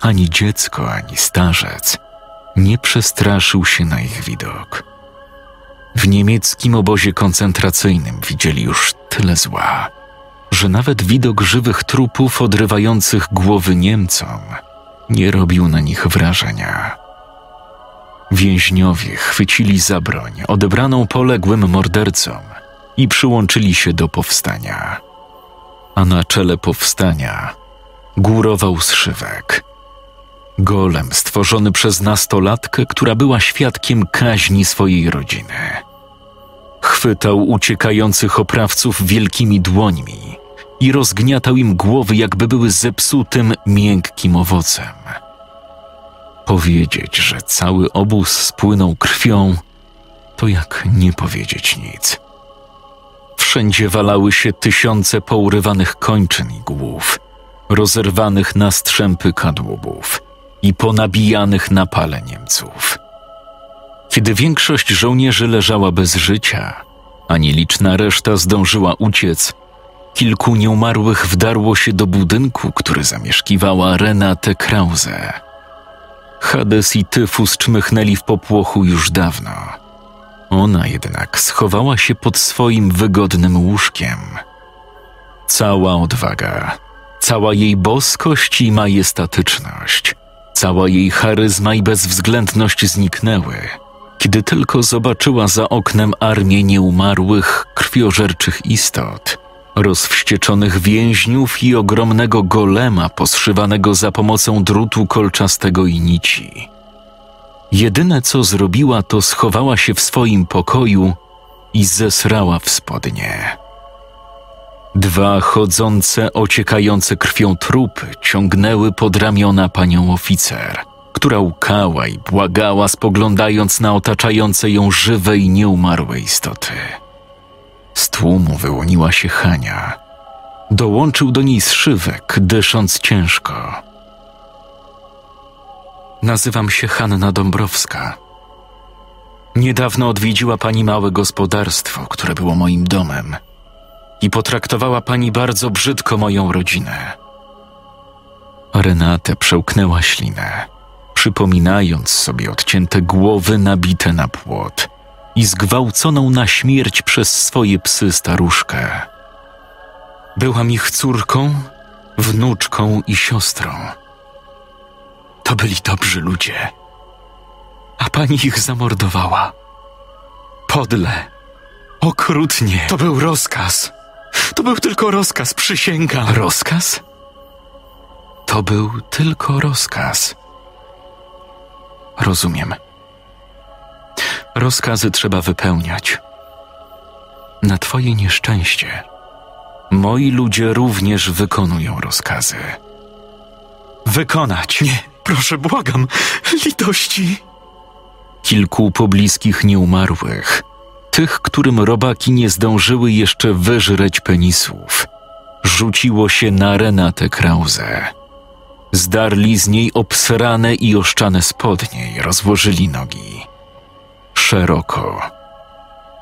ani dziecko, ani starzec, nie przestraszył się na ich widok. W niemieckim obozie koncentracyjnym widzieli już tyle zła że nawet widok żywych trupów odrywających głowy Niemcom nie robił na nich wrażenia. Więźniowie chwycili za broń odebraną poległym mordercom i przyłączyli się do powstania. A na czele powstania górował zszywek. Golem stworzony przez nastolatkę, która była świadkiem kaźni swojej rodziny. Chwytał uciekających oprawców wielkimi dłońmi i rozgniatał im głowy, jakby były zepsutym, miękkim owocem. Powiedzieć, że cały obóz spłynął krwią, to jak nie powiedzieć nic. Wszędzie walały się tysiące pourywanych kończyn i głów, rozerwanych na strzępy kadłubów i ponabijanych na pale Niemców – Kiedy większość żołnierzy leżała bez życia, a nieliczna reszta zdążyła uciec, kilku nieumarłych wdarło się do budynku, który zamieszkiwała Renate Krause. Hades i Tyfus czmychnęli w popłochu już dawno. Ona jednak schowała się pod swoim wygodnym łóżkiem. Cała odwaga, cała jej boskość i majestatyczność, cała jej charyzma i bezwzględność zniknęły, kiedy tylko zobaczyła za oknem armię nieumarłych, krwiożerczych istot, rozwścieczonych więźniów i ogromnego golema poszywanego za pomocą drutu kolczastego i nici. Jedyne co zrobiła, to schowała się w swoim pokoju i zesrała w spodnie. Dwa chodzące, ociekające krwią trupy ciągnęły pod ramiona panią oficer, która łkała i błagała, spoglądając na otaczające ją żywe i nieumarłe istoty. Z tłumu wyłoniła się Hania. Dołączył do niej zszywek, dysząc ciężko. Nazywam się Hanna Dąbrowska. Niedawno odwiedziła pani małe gospodarstwo, które było moim domem – i potraktowała pani bardzo brzydko moją rodzinę. Renate przełknęła ślinę, przypominając sobie odcięte głowy nabite na płot i zgwałconą na śmierć przez swoje psy staruszkę. Byłam ich córką, wnuczką i siostrą. To byli dobrzy ludzie, a pani ich zamordowała. Podle, okrutnie. To był rozkaz. To był tylko rozkaz, przysięgam. Rozkaz? To był tylko rozkaz. Rozumiem. Rozkazy trzeba wypełniać. Na Twoje nieszczęście, moi ludzie również wykonują rozkazy. Wykonać! Nie, proszę, błagam, litości! Kilku pobliskich nieumarłych tych, którym robaki nie zdążyły jeszcze wyżreć penisów. Rzuciło się na Renatę Krause. Zdarli z niej obsrane i oszczane spodnie i rozłożyli nogi. Szeroko.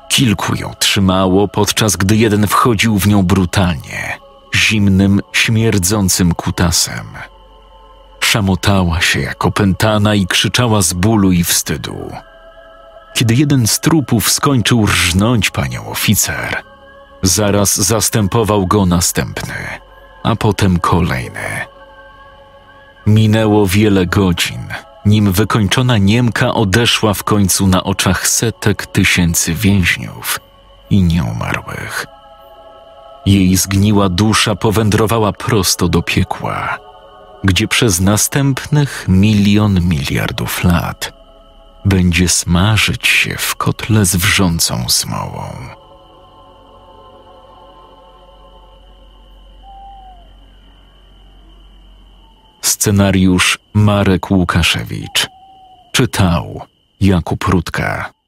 Kilku ją trzymało, podczas gdy jeden wchodził w nią brutalnie, zimnym, śmierdzącym kutasem. Szamotała się jak opętana i krzyczała z bólu i wstydu. Kiedy jeden z trupów skończył rżnąć panią oficer, zaraz zastępował go następny, a potem kolejny. Minęło wiele godzin, nim wykończona Niemka odeszła w końcu na oczach setek tysięcy więźniów i nieumarłych. Jej zgniła dusza powędrowała prosto do piekła, gdzie przez następnych milion miliardów lat będzie smażyć się w kotle z wrzącą smołą. Scenariusz Marek Łukaszewicz. Czytał Jakub Rutka.